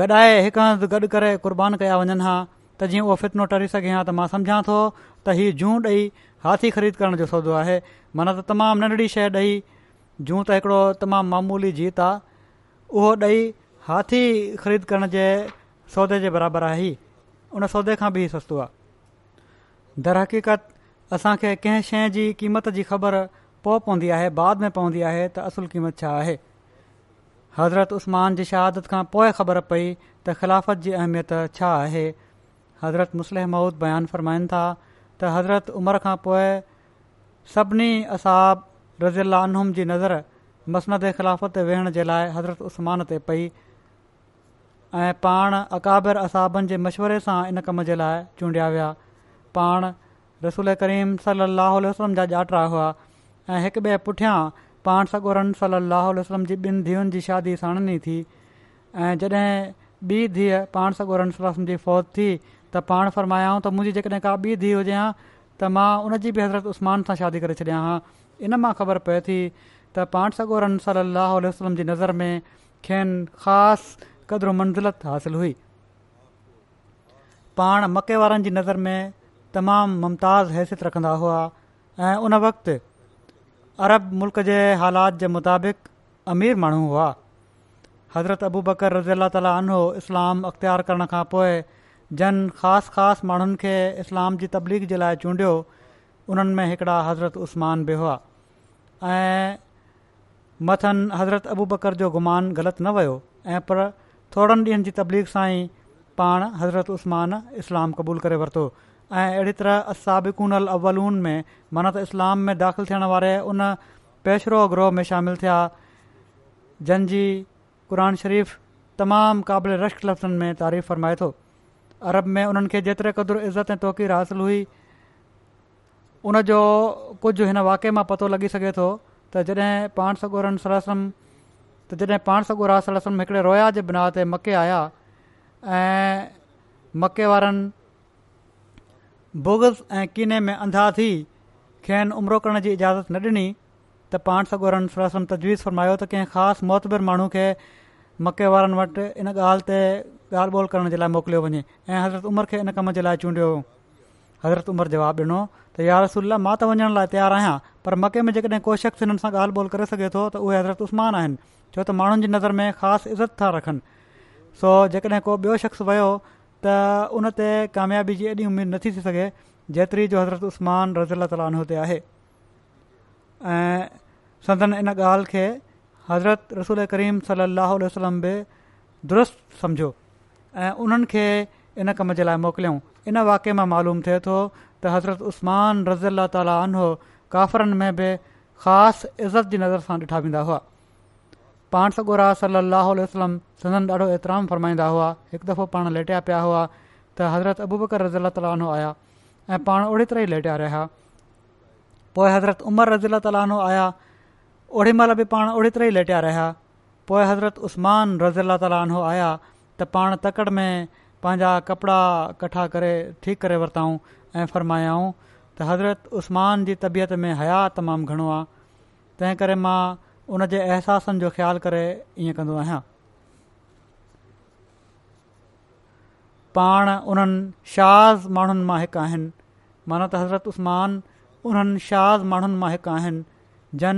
गॾाए हिकु हंधि गॾु करे कुर्बान कया वञनि हा त जीअं उहो फितनो टरी सघे हा त मां सम्झां थो त हीउ जू ॾई हाथी ख़रीद करण जो सौदो आहे माना त तमामु नंढड़ी शइ ॾई जूं त हिकिड़ो तमामु मामूली जीत आहे उहो ॾेई हाथी ख़रीद करण जे सौदे जे बराबरि आहे ई उन सौदे खां बि सस्तो आहे दरहक़ीक़त असांखे कंहिं शइ जी क़ीमत जी ख़बर पोइ पवंदी आहे बाद में पवंदी आहे त असुलु क़ीमत छा आहे हज़रत उस्मान जी शहादत खां पोइ ख़बर पई त ख़िलाफ़त जी अहमियत छा आहे हज़रत मुसलिह माउद बयानु फ़रमाइनि था त हज़रत उमर खां पोइ सभिनी असाब रज़ीलान जी नज़र मसनद ख़िलाफ़त ते वेहण जे लाइ हज़रत उस्मान ते पई ऐं पाण अकाबिर असाबनि जे मशवरे सां इन कम जे लाइ चूंडिया विया पाण रसूल करीम सल अलाह वसलम जा ॼाता हुआ ऐं हिकु ॿिए पुठियां पाण सागोरनि सल अल वसलम जी ॿिन धीअ जी शादी साणनी थी ऐं जॾहिं ॿी धीअ पाण सॻोरन जी फ़ौज थी त पाण फरमायाऊं त मुंहिंजी जेकॾहिं का ॿी धीउ हुजे हां त मां उनजी बि हज़रत उस्मान सां शादी करे छॾियां हा इन मां ख़बर पए थी त पाण सगोरन सल अल वसलम जी नज़र में खेनि ख़ासि क़दुरु मंज़िलत हासिल हुई पाण मके वारनि जी नज़र में तमामु मुमताज़ हैसियत रखंदा हुआ ऐं उन वक़्ति अरब मुल्क जे हालात जे मुताबिक़ अमीर माण्हू हुआ हज़रत अबू बकर रज़ी अला ताली अनो इस्लाम अख़्तियार करण खां पोइ जन ख़ासि ख़ासि माण्हुनि खे इस्लाम जी तबलीग जे लाइ चूंडियो उन्हनि में हिकिड़ा हज़रत उस्मान बि हुआ ऐं मथनि हज़रत अबू बकर जो गुमान ग़लति न वियो ऐं पर थोरनि ॾींहनि जी तबलीग सां ई पाण हज़रत उस्मान इस्लाम क़बूल करे वरितो ऐं अहिड़ी तरह अल अवलून में मनत इस्लाम में दाख़िल थियण वारे उन पेशरो ग्रोह में शामिलु थिया जंहिंजी क़ुर शरीफ़ तमामु क़ाबिल रश्क लफ़्ज़नि में तारीफ़ फ़रमाए थो अरब में उन्हनि खे जेतिरे क़दुरु इज़त ऐं तौक़ीर हासिल हुई उन जो कुझु हिन वाक़े मां पतो लॻी सघे थो त जॾहिं पाण सगोरनि सरसम त जॾहिं पाण सगो रासलम सर हिकिड़े रोया जे बिना ते मके आया ऐं मके वारनि बोगस ऐं कीने में अंधा थी खेनि उमिरो करण जी इजाज़त न ॾिनी त पाण सगोरन सलम तजवीज़ फरमायो त कंहिं ख़ासि मोतबिर माण्हू खे मके वारनि वटि इन ॻाल्हि ते ॻाल्हि ॿोल करण जे लाइ मोकिलियो वञे ऐं हज़रत उमिरि खे इन कम जे लाइ चूंडियो हज़रत उमिरि जवाबु ॾिनो त यारसुल मां त वञण लाइ तयारु आहियां पर मके में जेकॾहिं को शख़्स हिननि सां ॻाल्हि ॿोल करे सघे थो त उहे हज़रत उस्मान आहिनि छो त माण्हुनि जी नज़र में ख़ासि इज़त था रखनि सो जेकॾहिं को ॿियो शख़्स वियो त उन ते कामयाबी जी एॾी उमेदु नथी थी सघे जेतिरी जो हज़रत उस्मान रज़ीला ताला आनो ते आहे ऐं सदन इन ॻाल्हि खे हज़रत रसूल करीम सलाहु वसलम बि दुरुस्त सम्झो ऐं उन्हनि खे इन कम जे लाइ मोकिलियऊं इन वाक़े मां मालूम थिए थो त हज़रत उस्मान रज़ीला ताली अनो काफ़रनि में बि ख़ासि इज़त जी नज़र सां ॾिठा वेंदा हुआ पाण सॻु रही वसलम सदन ॾाढो एतराम फ़रमाईंदा हुआ हिकु दफ़ो पाण लेटिया पिया हुआ त हज़रत अबू बकर ताला आनो आया ऐं पाण ओड़ी तरह ई लेटिया रहिया पोइ हज़रत उमर रज़ीला ताली आया ओॾी महिल बि पाण ओड़ी तरह ई लेटिया रहिया पोइ हज़रत उस्मान रज़ी अला ताली आया त पाण तकड़ि में पंहिंजा कपिड़ा इकट्ठा करे ठीकु करे वरिताऊं ऐं फ़रमायाऊं त हज़रत उस्मान जी तबियत में हया तमामु घणो आहे तंहिं करे मां उन जे अहसासनि जो ख़्यालु करे ईअं कंदो आहियां पाण उन्हनि शाज़ माण्हुनि मां हिकु आहिनि माना त हज़रत उस्मान उन्हनि शाज़ माण्हुनि मां हिकु आहिनि जन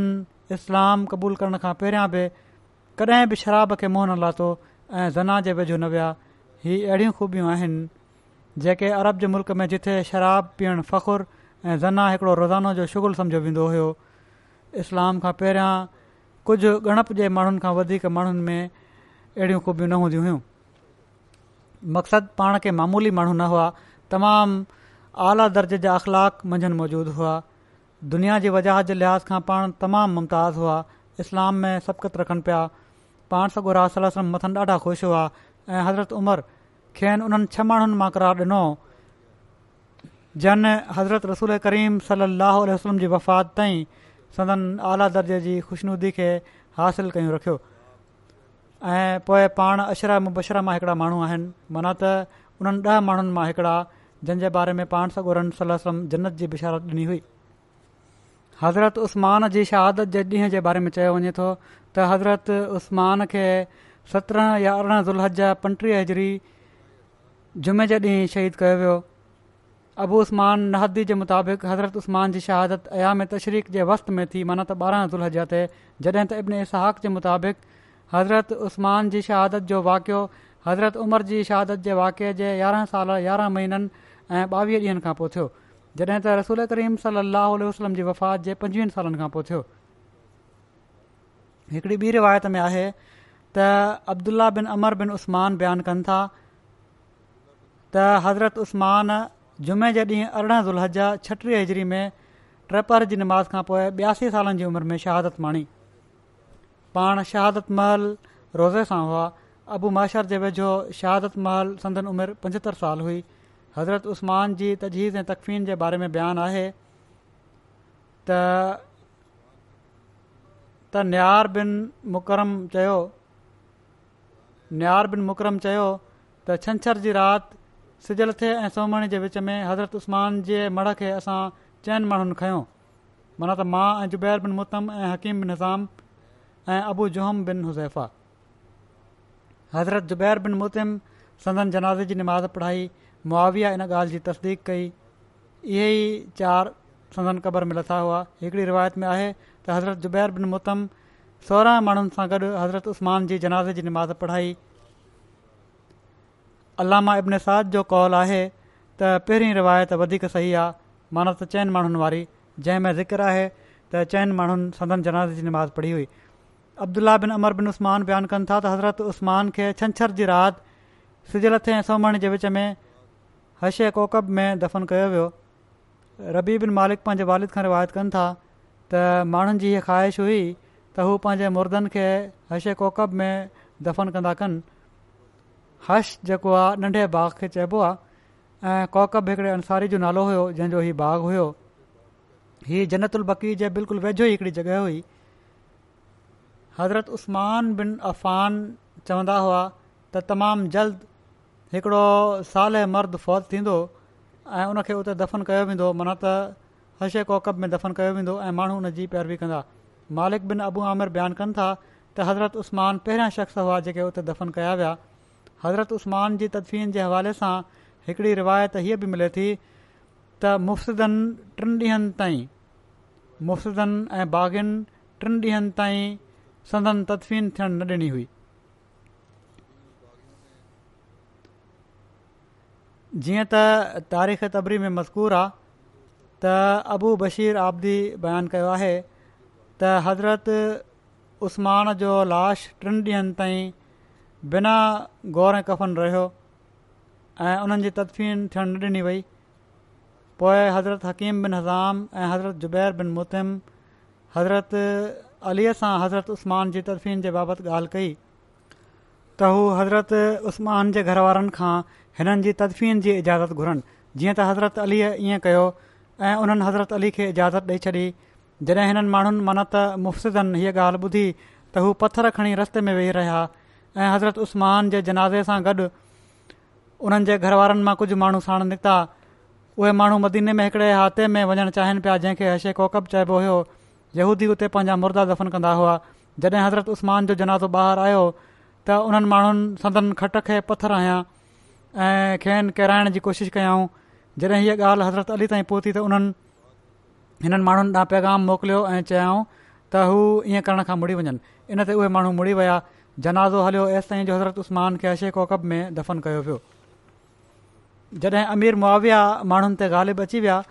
इस्लाम क़बूलु करण खां पहिरियां बि कॾहिं बि शराब खे मुंहं न लातो ऐं ज़ना जे वेझो न विया हीअ अहिड़ियूं ख़ूबियूं आहिनि जेके अरब जे मुल्क में जिथे शराब पीअणु फ़खुरु ऐं ज़ना हिकिड़ो रोज़ानो जो शुगुल सम्झो वेंदो हुयो इस्लाम खां पहिरियां कुझु गणप जे माण्हुनि खां वधीक माण्हुनि में अहिड़ियूं ख़ूबियूं न हूंदियूं हुयूं मक़सदु पाण खे मामूली माण्हू न हुआ तमामु आला दर्जे जा अख़लाक मंझंदि मौजूदु हुआ दुनिया जी वजाहत जे लिहाज़ खां पाण तमामु मुमताज़ हुआ इस्लाम में सबक़त रखनि पिया पाण सॻो रा मथनि ॾाढा ख़ुशि हुआ ऐं हज़रत उमर खेनि उन्हनि छह माण्हुनि मां क़रार ॾिनो जन हज़रत रसूल करीम सलाहु आसलम जी वफ़ात ताईं संदन आला दर्जे जी ख़ुशिनूदी खे हासिल कयूं रखियो ऐं पोइ पाण अशर मुबशर मां हिकिड़ा माण्हू आहिनि माना त उन्हनि ॾह माण्हुनि मां हिकिड़ा जंहिं बारे में पाण सगोरन सला जन्नत जी बिशारत शारत ॾिनी हुई हज़रत उस्मान जी शहादत जे ॾींहं जे बारे में चयो वञे थो त हज़रत उस्मान खे सत्रहं या अरिड़हं ज़ुल्हज जा पंटीह हज़री जुमे जे ॾींहुं शहीद कयो वियो अबू उस्मान नहदी जे मुताबिक़ हज़रत उस्मान जी शहादत अयाम तशरीक़ जे वस्त में थी माना त ॿारहं अदुलजी थिए जॾहिं त इब्न इसहाक़ जे मुताबिक़ हज़रत उस्मान जी शहादत जो वाक़ियो हज़रत उमर जी शहादत जे वाक़िए जे यारहं साल यारहं महीननि ऐं ॿावीह ॾींहंनि खां पोइ थियो जॾहिं त रसूल करीम सली वसलम जी वफ़ात जे पंजुवीहनि सालनि खां पोइ थियो हिकिड़ी ॿी रिवायत में आहे त अब्दुल्ला बिन अमर बिन उस्मान बयानु कनि था त हज़रत उस्मान जुमे जे ॾींहुं अरिड़हं दुल्ह जा छटीह हजरी में نماز जी निमाज़ खां पोइ ॿियासी सालनि जी उमिरि में शहादत माणी पाण शहादत महल रोज़े सां हुआ अबू माशर जे वेझो शहादत महल संदन उमिरि पंजहतरि साल हुई हज़रत उस्मान जी तीज़ ऐं तकफ़ीन जे बारे में बयानु आहे त निहार बिन मुकरम चयो निहार बिन मुकरम चयो त छंछरु जी राति सिज लथे ऐं सोमणी जे विच में हज़रत उस्मान जे मड़ खे असां चइनि माण्हुनि खयों माना त मां ऐं ज़ुबैर बिन मुतम ऐं हकीम बिन निज़ाम ऐं अबू जुहम बिन हुज़ैफा हज़रत ज़ुबैर बिन मुतम संदन जनाज़े जी निमाज़ पढ़ाई मुआविया इन ॻाल्हि जी तस्दीक कई इहे ई चारि संदन क़बर में लथा हुआ हिकिड़ी रिवायत में आहे त हज़रत ज़ुबैर बिन मुतम सोरहं माण्हुनि सां गॾु हज़रत उस्मान जी जनाज़े जी निमाज़ पढ़ाई अलामा इब्न साद जो कौल आहे त पहिरीं रिवायत वधीक सही आहे माना त चइनि माण्हुनि वारी जंहिं ज़िक्र आहे त चइनि माण्हुनि सदन जनाज़ जी नमाज़ पढ़ी हुई अब्दुल्ला बिन अमर बिन उस्मान बयानु कनि था त हज़रत उस्मान खे छंछर जी राति सिजलथे लथे ऐं सोमरणी जे विच में हशे कोकब में दफ़न कयो वियो रबी बिन मालिक पंहिंजे वालिद खां रिवायत कनि था त माण्हुनि जी इहा ख़्वाहिश हुई त हू पंहिंजे मुर्दनि खे हशए कोकब में दफ़न कंदा कनि हश जेको आहे नंढे बाग़ खे चइबो आहे ऐं कौकब हिकिड़े अंसारी जो नालो हुयो जंहिंजो हीउ बाग़ हुयो ही जनत बकी जे बिल्कुलु वेझो ई हिकिड़ी जॻहि हुई हज़रत उस्मान बिन अफ़ान चवंदा हुआ त तमामु जल्द हिकिड़ो साल मर्द फ़ौज थींदो ऐं उन उते दफ़न कयो वेंदो माना त हशे कौकब में दफ़न कयो वेंदो ऐं माण्हू उन जी पैरवी कंदा मालिक बिन अबू आमिर बयानु कनि था त हज़रत उस्मान पहिरियां शख़्स हुआ जेके उते दफ़न कया विया हज़रत उस्मान जी तदफ़ीन जे हवाले सां हिकिड़ी रिवायत हीअ बि मिले थी त मुफ़्तनि टिन ॾींहनि ताईं मुफ़्तनि ऐं बाग़िन टिन ॾींहनि ताईं संदन तदफ़ीन थियणु न ॾिनी हुई जीअं त तारीख़ तबरी में मज़कूर आहे त अबू बशीर आबदी बयानु कयो आहे त हज़रत उस्मान जो लाश टिनि ॾींहनि ताईं बिना ग़ौर ऐं कफ़न रहियो ऐं उन्हनि जी तदफ़ीन थियणु न ॾिनी वई पोइ हज़रत हकीम बिन हज़ाम ऐं हज़रत ज़ुबैर बिन मुतिम हज़रत अलीअ सां हज़रत उस्मान जी तदफ़ीन जे बाबति ॻाल्हि कई त हू हज़रत उस्मान जे घर वारनि खां हिननि जी तदफ़ीन जी इजाज़त घुरनि जीअं त हज़रत अलीअ ईअं कयो ऐं उन्हनि हज़रत अली खे इजाज़त ॾेई छॾी जॾहिं हिननि माण्हुनि मनत मुफ़्तिदनि हीअ ॻाल्हि ॿुधी त हू पथर खणी रस्ते में वेही रहिया ऐं हज़रत उस्मान जे जनाज़े सां गॾु उन्हनि जे घर वारनि मां कुझु माण्हू साण निकिता उहे माण्हू मदीने में हिकिड़े हाथे में वञणु चाहिनि पिया जंहिंखे हशे कोकब चइबो हुयो यहूदी उते पंहिंजा मुर्दा दफ़न कंदा हुआ जॾहिं हज़रत उस्मान जो जनाज़ो ॿाहिरि आयो त उन्हनि माण्हुनि सदन खट खे पथर आहियां ऐं खेनि किराइण जी कोशिशि कयऊं जॾहिं हीअ ॻाल्हि हज़रत अली ताईं पहुती त उन्हनि हिननि माण्हुनि ॾांहुं पैगाम मोकिलियो ऐं चयाऊं त हू ईअं करण खां मुड़ी वञनि इन ते उहे माण्हू मुड़ी विया जनाज़ो हलियो हेसि ताईं जो हज़रत उस्मान खे अशे कोकब में दफ़न कयो पियो जॾहिं अमीर मुआविया माण्हुनि ते ग़ालिब अची विया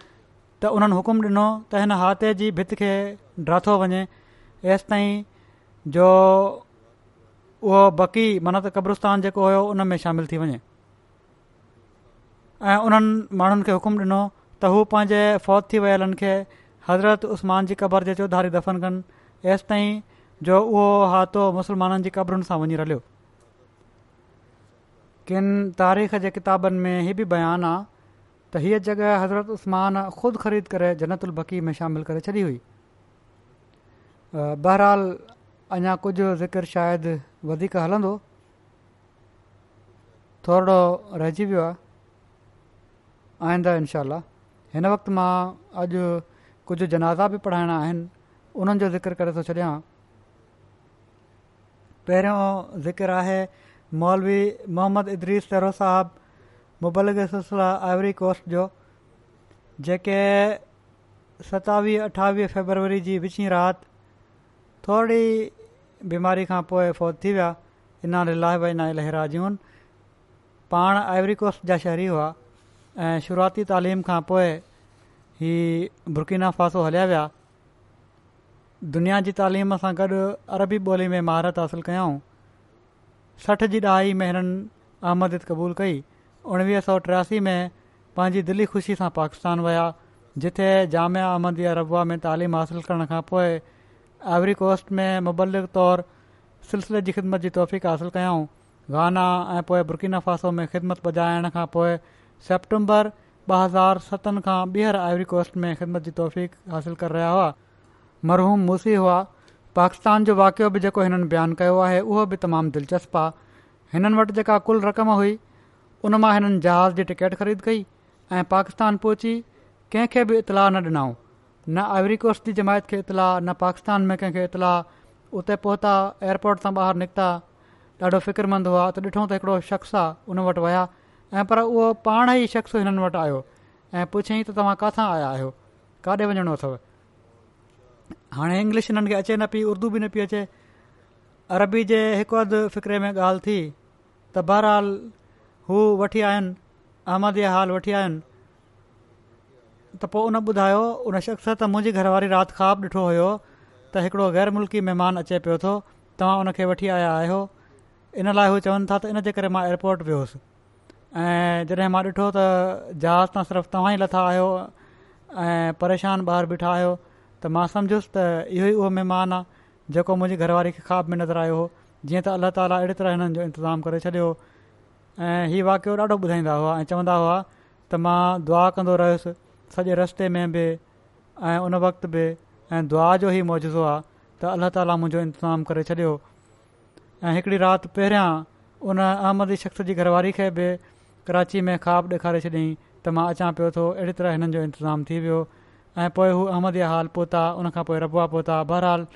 त उन्हनि हुकुम ॾिनो त हिन हाथे जी भित खे डाथो वञे हेसि ताईं जो उहो बकी मन त क़ब्रस्तान जेको हुयो उन में शामिलु थी वञे ऐं उन्हनि माण्हुनि खे हुकुम ॾिनो त हू पंहिंजे फ़ौज थी वियलनि खे हज़रत उस्मान जी क़बर जे चौधारी दफ़न कनि एसि ताईं जो उहो हातो मुस्लमाननि जी क़बरुनि सां वञी रलियो किन तारीख़ जे किताबनि में हीउ बि बयानु आहे त हीअ जॻह हज़रत उस्मान ख़ुदि ख़रीद करे जनत उलबकी में शामिलु करे छॾी हुई बहरहाल अञा कुझु ज़िकर शायदि वधीक हलंदो थोरो रहिजी वियो आहे आईंदा इनशा हिन वक़्तु मां अॼु कुझु जनाज़ा बि पढ़ाइणा आहिनि उन्हनि जो ज़िकिर करे थो छॾियां पहिरियों ज़िकर आहे मौलवी मोहम्मद इद्रीस सरो साहबु मुबलग सिलसिला आइवरी कोस्ट जो जेके सतावीह अठावीह फेबरवरी जी विचीं राति थोरी बीमारी खां पोइ फौत थी विया इना लाइ इना नाहे लहरा जून पाण आइवरीकोस्ट जा शहरी हुआ ऐं शुरूआती तइलीम खां पोइ ही बुर्कीना फ़ासो हलिया विया दुनिया जी तालीम सां गॾु अरबी ॿोली में महारत हासिलु कयऊं सठि जी ॾहा महीननि अहमद क़बूल कई उणिवीह सौ टियासी में पंहिंजी दिली ख़ुशी सां पाकिस्तान विया जिथे जामिया अहमदी रबा में तालीम हासिलु करण खां पोइ आइवरीकोस्ट में मुबलिक तौरु सिलसिले जी ख़िदमत जी तौफ़ीक़ हासिलु कयऊं गाना ऐं पोए बुर्किन फासो में ख़िदमत पजाइण खां पोइ सेप्टेंबर ॿ हज़ार सतनि खां ॿीहर कोस्ट में ख़िदमत जी तौफ़ीक़ासिलु करे रहिया हुआ मरहूम मूसी हुआ पाकिस्तान जो वाक़ियो बि जेको हिननि बयानु कयो आहे उहो बि तमामु दिलचस्प आहे हिननि वटि जेका कुल रक़म हुई उन मां हिननि जहाज़ जी टिकेट ख़रीद कई ऐं पाकिस्तान पहुची कंहिंखे बि इत्तलाउ न ॾिनऊं न आइवरीकोस्ट जी जमायत खे इत्तला न पाकिस्तान में कंहिंखे इत्तला उते पहुता एयरपोर्ट सां ॿाहिरि निकिता ॾाढो फ़िक्रमंद हुआ त ॾिठो त हिकिड़ो शख़्स आहे उन वटि विया ऐं पर उहो पाण ई शख़्स हिननि वटि आयो ऐं पुछियईं त तव्हां किथां आया आहियो काॾे वञिणो अथव हाणे इंग्लिश हिननि खे अचे न पई उर्दू बि न पई अचे अरबी जे हिकु अधि फ़िक्रे में ॻाल्हि थी त बहरहाल हू वठी आया आहिनि अहमद हाल वठी आया आहिनि त पोइ उन ॿुधायो उन शख़्सत मुंहिंजी घरवारी राति ख़्वाबु ॾिठो हुयो त हिकिड़ो गैर मुल्की महिमान अचे पियो थो तव्हां उनखे वठी आया आहियो इन लाइ हू चवनि था त इनजे करे मां एयरपोर्ट वियोसि ऐं जॾहिं मां ॾिठो त जहाज़ तां सिर्फ़ु तव्हां ई लथा आहियो ऐं परेशान ॿाहिरि बीठा आहियो त मां सम्झुसि त इहो ई उहो महिमान आहे जेको मुंहिंजी घरवारी खे ख्वा में नज़र आयो हो जीअं त अलाह ताला अहिड़ी तरह हिननि जो इंतज़ामु करे छॾियो ऐं हीअ वाक़ियो ॾाढो ॿुधाईंदा हुआ ऐं चवंदा हुआ त मां दुआ कंदो रहियुसि सॼे रस्ते में बि ऐं उन वक़्त बि ऐं दुआ जो ई मौजूज़ो आहे त अलाह ताला मुंहिंजो इंतज़ामु करे छॾियो ऐं हिकिड़ी राति पहिरियां उन अहमदी शख़्स जी घरवारी खे बि कराची में ख्वाबु ॾेखारे छॾियईं त मां अचां पियो थो तरह हिननि जो थी वियो ऐं पोइ हू अहमद हाल पहुता उनखां पोइ रबु पहुता बहरहाल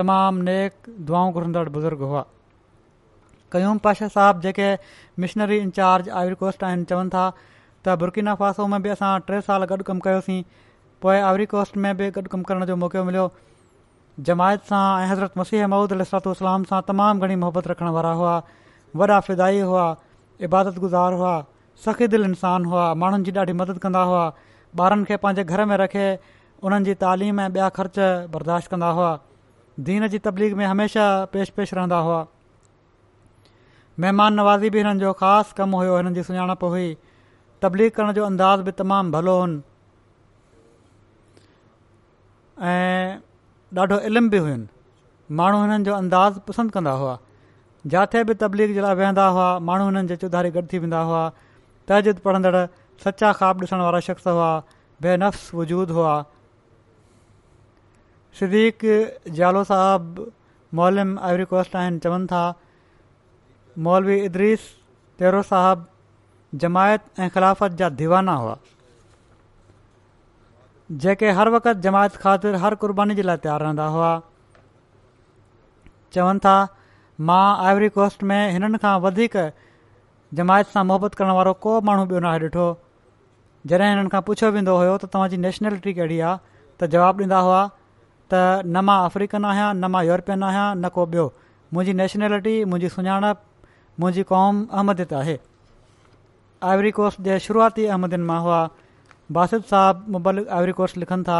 तमामु नेक दुआऊं घुरंदड़ बुज़ुर्ग हुआ कयूम पाशाह साहब जेके मिशनरी इंचार्ज कोस्ट आहिनि चवनि था त बुरकीना फासो में बि असां टे साल गॾु कमु कयोसीं पोइ कोस्ट में बि गॾु कमु करण जो मौको मिलियो जमायत सां ऐं हज़रत मसीह महमूद अलातोलाम सां तमामु घणी मोहबत रखण वारा हुआ वॾा फिदाई हुआ इबादत गुज़ार हुआ सखी दिल इंसान हुआ माण्हुनि जी ॾाढी मदद कंदा हुआ ॿारनि खे पंहिंजे घर में रखे उन्हनि जी तालीम ऐं ॿिया ख़र्च बर्दाश्त कंदा हुआ दीन जी तबलीग में हमेशह पेश रहंदा हुआ महिमान नवाज़ी बि हिननि जो ख़ासि कमु हुयो हिननि जी सुञाणप हुई तबलीग करण जो अंदाज़ बि तमामु भलो ऐं ॾाढो इल्म बि हुनि माण्हू हिननि जो अंदाज़ पसंदि कंदा हुआ जिथे बि तबलीग जे लाइ वेहंदा हुआ माण्हू हिननि जे चौधारी गॾु थी वेंदा हुआ तजिद पढ़ंदड़ सचा ख़्वाबु ॾिसण वारा शख़्स हुआ बेनफ़्स वजूद हुआ सिद्दीक़ जालो साहब मौलम आइवरी कोस्ट आहिनि चवनि था मौलवी इद्रीस तेरो साहब जमायत ऐं ख़िलाफ़त जा दीवाना हुआ जेके हर वक़्तु जमायत ख़ातिर हर क़ुर्बानी जे लाइ तयारु रहंदा हुआ चवनि था मां आइवरी कोस्ट में हिननि खां वधीक जमायत सां मुहबत करण वारो को माण्हू ॿियो नाहे ॾिठो जॾहिं हिननि खां पुछियो वेंदो हुयो त तव्हांजी नेशनैलिटी कहिड़ी आहे त जवाबु ॾींदा हुआ त न मां अफ्रीकन आहियां न मां यूरोपियन आहियां न को ॿियो मुंहिंजी नेशनैलिटी मुंहिंजी सुञाणप मुंहिंजी क़ौम अहमदत आहे आइवरीकोस जे शुरूआती अहमदिन मां हुआ बासित साहब मुबलिक आइवरीकोस लिखनि था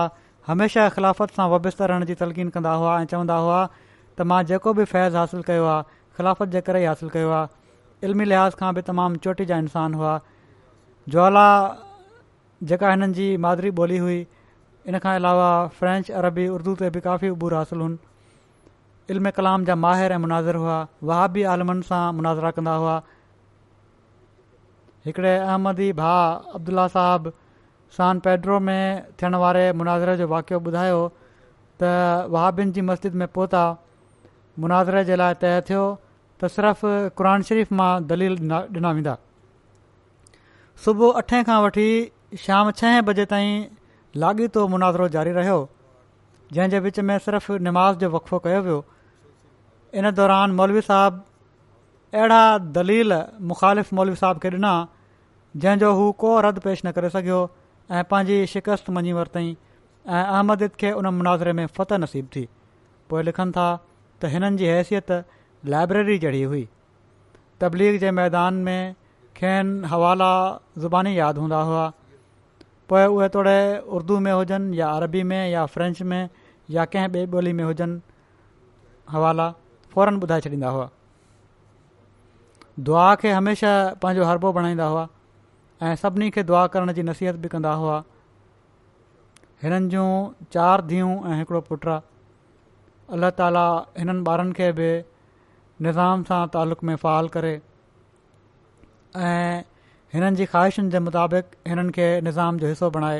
हमेशह ख़िलाफ़त सां वाबस्ता रहण जी तलक़ीन कंदा हुआ ऐं चवंदा हुआ त मां जेको बि फैज़ हासिलु कयो आहे ख़िलाफ़त जे करे ई हासिलु कयो आहे इल्मी लिहाज़ खां बि तमामु चोटी जा इंसान हुआ ज्वाला जेका हिननि जी मादरी ॿोली हुई इन खां अलावा फ्रेंच अरबी उर्दू ते बि काफ़ी उबूर हासिलु हुन इल्म कलाम जा माहिर ऐं मुनाज़िर हुआ वहााबी आलमनि सां मुनाज़ा कंदा हुआ हिकिड़े अहमदी भा अब्दुला साहब सान पेड्रो में थियण वारे मुनाज़िर जो वाक़ियो ॿुधायो त वहााबिन जी मस्जिद में पहुता मुनाज़रे जे लाइ तय थियो त सिर्फ़ु क़ुर शरीफ़ मां दलील ॾिना वेंदा सुबुह अठे खां वठी शाम छह बजे ताईं लाॻीतो मुनाज़िरो जारी रहियो जंहिंजे विच में وچ निमाज़ जो वक़फ़ो कयो वियो इन दौरान मौलवी साहिबु अहिड़ा दलील मुख़ालिफ़ु मौलवी साहिब खे ॾिना जंहिंजो हू को रदि पेश न करे सघियो ऐं पंहिंजी शिकस्त मञी वरितईं ऐं अहमदिद खे उन मुनाज़िरे में फत नसीबु थी पोइ लिखनि था त हिननि जी हैसियत लाइब्रेरी जहिड़ी हुई तबलीग जे मैदान में खेनि हवाला ज़ुबान यादि हूंदा हुआ पोइ उहे तोड़े उर्दू में हुजनि या अरबी में या फ्रेंच में या कंहिं ॿिए ॿोली में हुजनि हवाला फ़ौरन ॿुधाए छॾींदा हुआ दुआ खे हमेशह पंहिंजो हरबो बणाईंदा हुआ ऐं सभिनी खे दुआ करण जी नसीहत बि कंदा हुआ हिननि जूं चार धीअ ऐं हिकिड़ो पुटु आहे अलाह ताला हिननि ॿारनि खे बि निज़ाम सां तालुक़ में फ़ाल करे ऐं हिननि जी ख़्वाहिशनि जे मुताबिक़ हिननि खे निज़ाम जो हिसो बणाए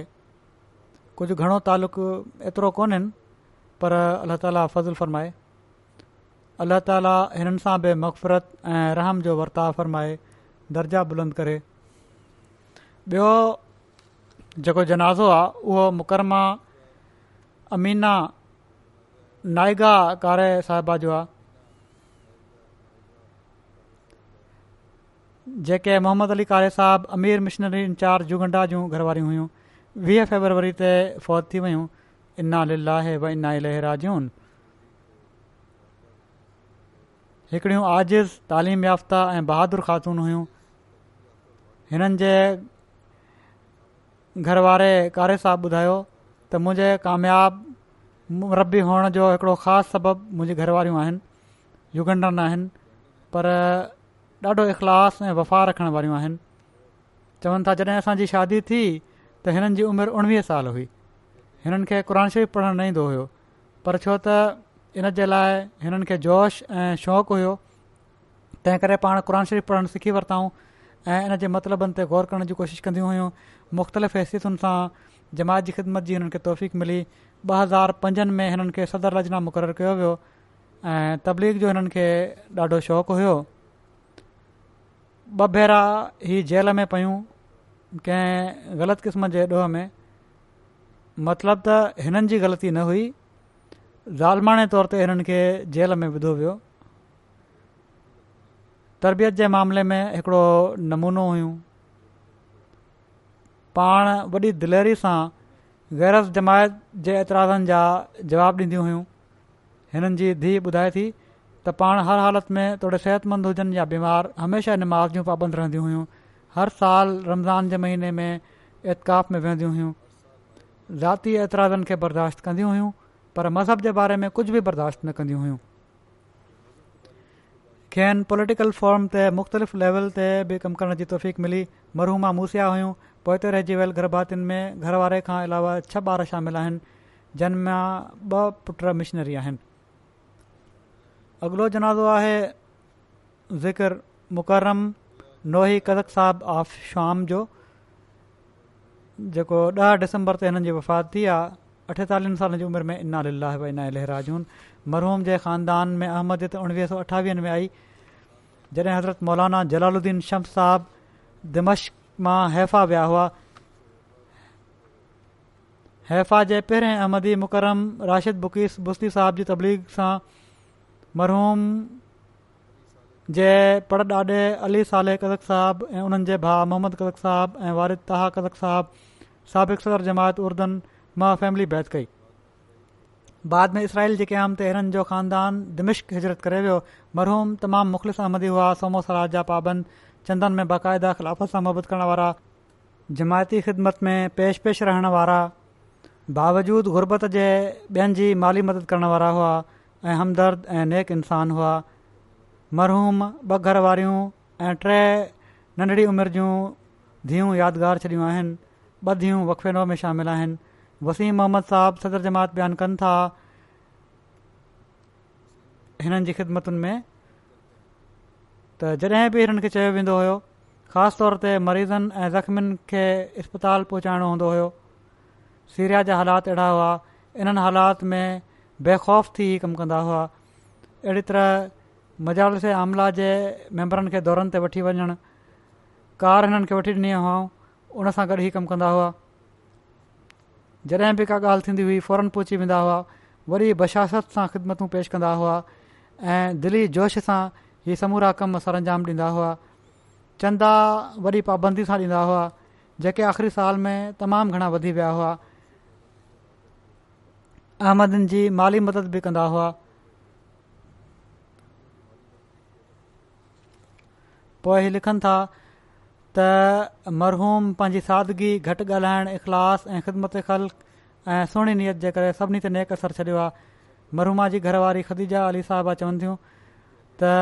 कुझु घणो तालुक़ु एतिरो कोन पर अल्ल्हा ताला फज़ल फ़रमाए अल्लाह ताला हिननि सां बि मक़फ़रत ऐं रहम जो वर्ताव फ़रमाए दर्जा बुलंद करे बि॒यो जेको जनाज़ो आहे उहो मुकरमा अमीना नाइगा कारे साहिबा जो आहे जेके मोहम्मद अली कारे साहब अमीर मिशनरी इंचार्ज जुगंडा जूं घर वारियूं हुयूं वीह फेबरवरी ते फ़ौत थी वियूं इना अलाहे इना इलहरा जून हिकिड़ियूं आजिज़ तइलीम याफ़्ता ऐं बहादुर ख़ातून हुयूं हिननि जे घरवारे कारे साहब ॿुधायो त मुंहिंजे काम्याब मुरबी हुअण जो हिकिड़ो ख़ासि सबबु मुंहिंजी घर आहिनि युगंडन आहिनि पर ॾाढो इख़लास ऐं वफ़ा रखण वारियूं आहिनि चवनि था जॾहिं असांजी शादी थी त हिननि जी उमिरि उणिवीह साल हुई हिननि खे क़रान शरीफ़ पढ़णु न ईंदो हुयो पर छो त इन जे लाइ हिननि खे जोश ऐं शौक़ु हुयो तंहिं करे पाण क़ुर शरीफ़ पढ़णु सिखी वरिताऊं ऐं इन जे मतिलबनि ते ग़ौर करण जी कोशिशि कंदियूं हुयूं मुख़्तलिफ़ हैसियतुनि सां जमात जी ख़िदमत जी हिननि खे मिली ॿ हज़ार पंजनि में हिननि खे सदर रजना मुक़ररु कयो वियो ऐं तबलीग जो हिननि खे ॾाढो शौक़ु ॿ भेरा ही जेल में पयूं कंहिं ग़लति क़िस्म जे ॾोह में मतिलबु त हिननि जी ग़लती न हुई ज़ालमाणे तौर ते हिननि खे जेल में विधो वियो तरबियत जे मामले में हिकिड़ो नमूनो हुइयूं पाण वॾी दिलेरी सां गैरस जमायत जे एतिराज़नि जा जवाबु ॾींदियूं हुइयूं हिननि जी धीउ ॿुधाए थी त पाण हर हालत में थोरे सिहतमंद हुजनि या बीमार हमेशह निमाज़ियूं पाबंद रहंदियूं हुयूं हर साल रमज़ान जे महीने में एतकाफ़ में विहंदियूं हुयूं ज़ाती एतिराज़नि खे बर्दाश्त कंदियूं हुयूं पर मज़हब जे बारे में कुझु बि बर्दाश्त न कंदियूं हुयूं खेनि पॉलिटिकल फोरम ते मुख़्तलिफ़ लेवल ते बि कमु करण जी तौफ़ीक मिली मरूमा मूसिया हुयूं पोइ ते रहिजी वियल गर्भातियुनि में घरवारे वारे खां अलावा छह ॿार शामिल आहिनि जिन मां ॿ पुट मिशनरी आहिनि अॻिलो जनाज़ो आहे ज़िकर मुकरम नोही कदक साहिब आफ शाम जो जेको ॾह दिसंबर ते हिननि जी वफ़ात थी आहे अठेतालीहनि सालनि जी उमिरि में इनाल इना लहराजून मरहूम जे ख़ानदान में अहमद ते میں सौ अठावीह में आई जॾहिं हज़रत मौलाना जलालुद्दीन शम्स साहिब दिमशक मां हैफ़ा विया हुआ हैफ़ा जे पहिरें अहमदी मुकरम राशिद बुकीस बुस्ती साहिब जी तबलीग मरहूम जे पर अली साले कदक साहब ऐं उन्हनि जे भाउ मोहम्मद कदक साहब ऐं वारिद तहा कदक साहब साबिक़ सदर जमायत उर्दन मां फैमिली बैत कई बाद में इसराइल जेके आम ते हिननि जो ख़ानदान दिमिश्क हिजरत करे वियो मरहूम तमामु मुख़लिस अहमदी हुआ सोमो सराज जा पाबंद चंदन में बाक़ाइदा ख़िलाफ़त सां मुहबत करण वारा जमायती ख़िदमत में पेश पेश रहण वारा बावजूद गुरबत जे ॿियनि जी माली मदद करण वारा हुआ ऐं हमदर्द ऐं नेक इंसान हुआ मरहूम ॿ घर वारियूं ऐं टे नंढड़ी उमिरि जूं धीअऊं यादगार छॾियूं आहिनि ॿ धीअूं वक़े नओं में शामिल आहिनि वसीम मोहम्मद साहबु सदर जमात बयानु कनि था हिननि जी ख़िदमतुनि में त जॾहिं बि हिननि खे चयो वेंदो हुयो तौर ते मरीज़नि ऐं ज़ख़्मनि खे इस्पताल पहुचाइणो हूंदो हुयो सीरिया जा हालात अहिड़ा हुआ इन्हनि हालात में बेखौफ़ थी इहे कम कंदा हुआ अहिड़ी तरह मजालस आमला जे मेंबरनि खे दौरनि ते वठी वञणु कार हिननि खे वठी ॾिनी हुआ उन सां गॾु ई कमु कंदा हुआ जॾहिं बि का ॻाल्हि थींदी हुई फौरन पहुची वेंदा हुआ वरी बशासत सां ख़िदमतूं पेश कंदा हुआ ऐं दिली जोश सां इहे समूरा कमु सरंजाम ॾींदा हुआ चंदा वरी पाबंदी सां ॾींदा हुआ जेके आख़िरी साल में तमामु घणा वधी विया हुआ अहमदन जी माली मदद बि कंदा हुआ पोइ इहे लिखनि था त मरहूम पंहिंजी सादगी घटि ॻाल्हाइण इख़लास ऐं ख़िदमत ख़ल ऐं सुहिणी नियत जे करे सभिनी ते नेक असरु छॾियो आहे मरहूमा जी घरवारी ख़दीजा अली साहबा चवनि थियूं त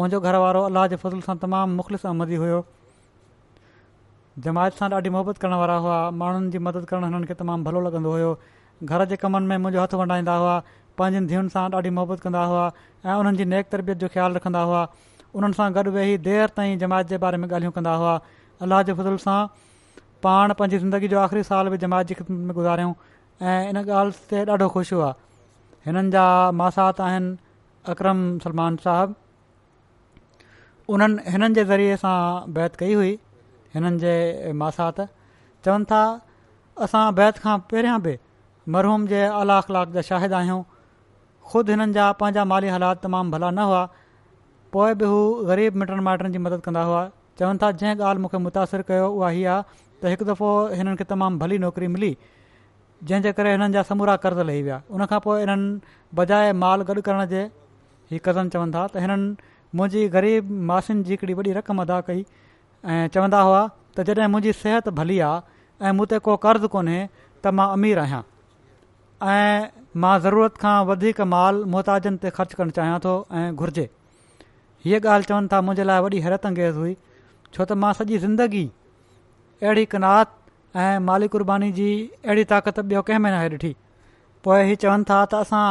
मुंहिंजो घर वारो अलाह जे फज़ूल सां तमामु मुख़लिफ़ अहमदी हुयो जमायत सां ॾाढी मोहबत करण हुआ माण्हुनि जी मदद करणु हिननि भलो लॻंदो घर जे कमनि में मुंहिंजो हथ वंडाईंदा हुआ पंहिंजी धीअनि सां ॾाढी मोहबत कंदा हुआ ऐं उन्हनि जी नेक तरबियत जो ख़्यालु रखंदा हुआ उन्हनि सां गॾु वेही देरि ताईं जमायत जे बारे में ॻाल्हियूं कंदा हुआ अलाह जे फज़ूल सां पाण पंहिंजी ज़िंदगी जो आख़िरी साल बि जमायत जी गुज़ारियूं ऐं इन ॻाल्हि ते ॾाढो ख़ुशि हुआ हिननि जा मासात आहिनि अकरम सलमान साहबु उन्हनि हिननि जे ज़रिए बैत कई हुई हिननि जे मासात चवनि था असां बैत खां पहिरियां बि मरहूम जे आला कलाक जा शाहिद आहियूं ख़ुदि हिननि जा पंहिंजा माली हालात तमामु भला न हुआ पोइ बि हू ग़रीब मिटनि माइटनि जी मदद कंदा हुआ चवनि था जंहिं ॻाल्हि मूंखे मुतासिर कयो उहा हीअ आहे त हिकु दफ़ो हिननि खे तमामु भली नौकिरी मिली जंहिंजे करे हिननि जा समूरा कर्ज़ लही विया उनखां पोइ हिननि बजाए माल गॾु करण जे हीउ कज़न चवनि था त हिननि मुंहिंजी ग़रीब मासियुनि जी हिकिड़ी वॾी रक़म अदा कई ऐं चवंदा हुआ त जॾहिं मुंहिंजी सिहत भली आहे ऐं मूं ते को कर्ज़ु कोन्हे त मां अमीर आहियां ऐं मां ज़रूरत खां वधीक माल मुहताजनि ते ख़र्चु करणु चाहियां थो ऐं घुर्जे हीअ ॻाल्हि चवनि था मुंहिंजे लाइ वॾी हैरत अंगेज़ हुई छो त मां सॼी ज़िंदगी अहिड़ी कनात ऐं माली कुर्बानी जी अहिड़ी ताक़त ॿियो कंहिं महिने खे ॾिठी पोइ इहे चवनि था त असां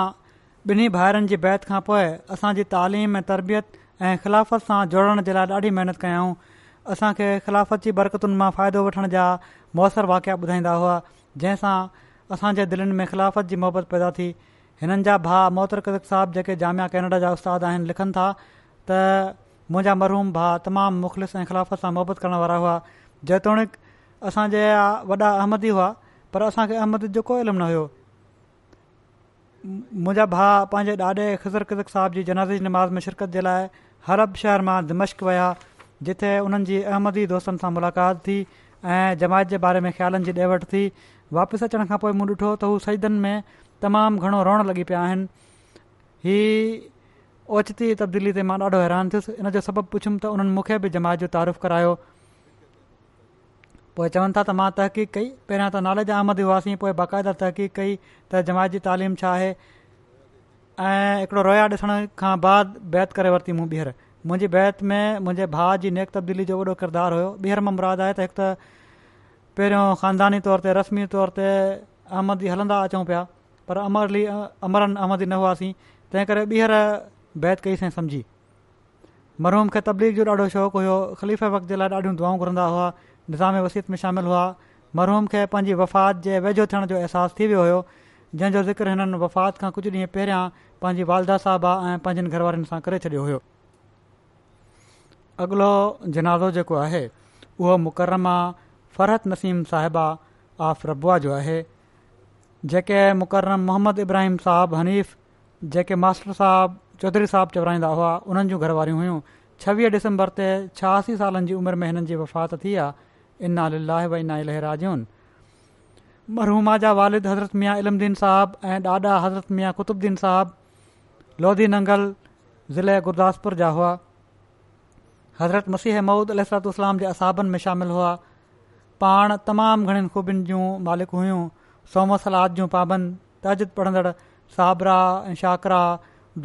ॿिन्ही भाहिरनि जी बैत खां पोइ असांजी तालीम ऐं तरबियत ऐं ख़िलाफ़त सां जोड़ण जे लाइ ॾाढी महिनत कयाऊं असांखे ख़िलाफ़त जी बरकतुनि मां फ़ाइदो वठण जा मुयसरु वाक़िया ॿुधाईंदा हुआ जंहिंसां असांजे दिलनि में ख़िलाफ़त जी मुहबत पैदा थी हिननि जा भाउ मोहतर कदक साहिब जेके जामिया कैनेडा जा उस्ताद आहिनि लिखनि था त मुंहिंजा मरहूम भाउ तमामु मुख़लिस ऐं ख़िलाफ़त सां मुहबत करण वारा हुआ जेतोणीकि असांजे वॾा अहमदी हुआ पर असांखे अहमद जो कोई इल्मु न हुयो मुंहिंजा भा पंहिंजे ॾाॾे ख़ज़र कदक साहिब जी जनाज़ी नमाज़ में शिरकत जे लाइ हरब शहर मां दमश्क विया जिथे हुननि अहमदी दोस्तनि सां मुलाक़ात थी ऐं जमायत जे बारे में ख़्यालनि जी ॾे थी वापसि अचण खां पोइ मूं ॾिठो त हू शहीदनि में तमामु घणो रोअण लॻी पिया आहिनि हीअ ओचिती तब्दीली ते मां ॾाढो हैरान थियुसि इन जो सबबु पुछियुमि त उन्हनि मूंखे बि जमात जो तारीफ़ु करायो पोइ चवनि था त मां तहक़ीक़ कई पहिरियां त नालेद अहमद हुआसीं पोइ बाक़ाइदा तहक़ीक़ कई त जमात जी तालीम छा आहे ऐं हिकिड़ो रोया ॾिसण खां बाद बैत करे वरिती मूं ॿीहर मुंहिंजी बैत में मुंहिंजे भाउ जी नेक तब्दीली जो वॾो किरदारु हुयो ॿीहर मां मुराद आहे त हिकु त पहिरियों ख़ानदानी तौर ते रस्मी तौर ते अहमदी हलंदा अचूं पिया पर अमरली अमरन अहमदी न हुआसीं तंहिं करे ॿीहर बैत कईसीं सम्झी मरहूम खे तबलीग जो ॾाढो शौक़ु हुयो ख़लीफ़ जे लाइ ॾाढियूं दुआऊं घुरंदा हुआ निज़ाम वसीत में शामिलु हुआ मरहूम खे पंहिंजी वफ़ात जे वेझो थियण जो अहसासु थी वियो हुयो जंहिंजो ज़िक्र हिननि वफ़ात खां कुझु ॾींहं पहिरियां पंहिंजी वालदा साहिबा ऐं पंहिंजनि घर वारनि सां करे छॾियो हुयो अॻिलो जनाज़ो जेको आहे उहो मुकरमा फ़रहत नसीम साहिबा आफ रबुआ जो आहे जेके मुकरम मुहम्मद इब्राहिम صاحب हनीफ़ जेके मास्टर साहिब चौधरी साहिब चवराईंदा हुआ उन्हनि जूं घर वारियूं हुयूं छवीह डिसंबर ते छहासी सालनि जी उमिरि में हिननि जी वफ़ात थी आहे इनाहे नालराजन मरहूमा जा वालिद हज़रत मिया इलम्दीन साहिब ऐं ॾाॾा हज़रत मिया कुतुब्दीन साहिब लोधी नंगल ज़िले गुरुदासपुर जा हुआ हज़रत मसीह माउद अल इस्लाम जे असाबनि में शामिल हुआ पाण तमामु घणनि ख़ूबियुनि जूं मालिक हुइयूं सोम सलाद जूं पाबंद तजिद पढ़ंदड़ु साबरा ऐं शाकरा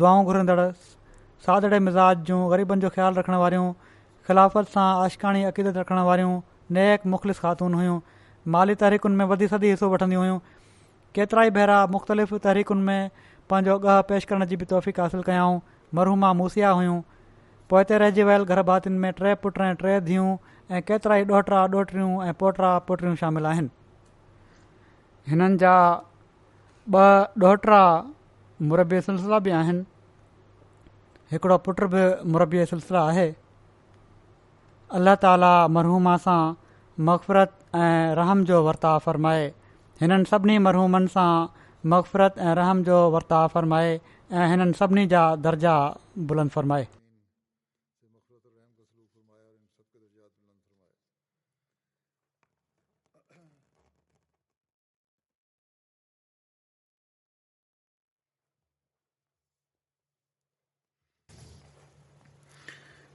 दुआऊं घुरंदड़ सादड़े मिज़ाज जूं ग़रीबनि जो ख़्यालु रखण वारियूं ख़िलाफ़त सां आशकाणी अक़ीदत रखण वारियूं नेक मुख़लिस ख़ातून हुयूं माली तहरीकुनि में वधी सदी हिसो वठंदियूं हुयूं केतिरा ई भेरा मुख़्तलिफ़ तहरीकुनि में पंहिंजो अॻह पेश करण जी बि तौफ़ी हासिलु कयाऊं मरूमा मुसिया हुयूं पोइ हिते रहिजी वियल घर भातियुनि में टे पुट ऐं टे धीअ ऐं केतिरा ई ॾोहिता ॾोहिटियूं ऐं पोटा पुटड़ियूं शामिल आहिनि हिननि जा ॿ ॾोहिता मुरबी सिलसिला बि आहिनि हिकिड़ो पुट बि मुरबी सिलसिला आहे अलाह ताला मरहूमा सां मक़फ़रत ऐं रहम जो वर्ता फ़रमाए हिननि सभिनी मरहूमनि सां मगफ़रत ऐं रहम जो वर्ता फ़रमाए ऐं हिननि सभिनी जा दर्जा बुलंद फ़रमाए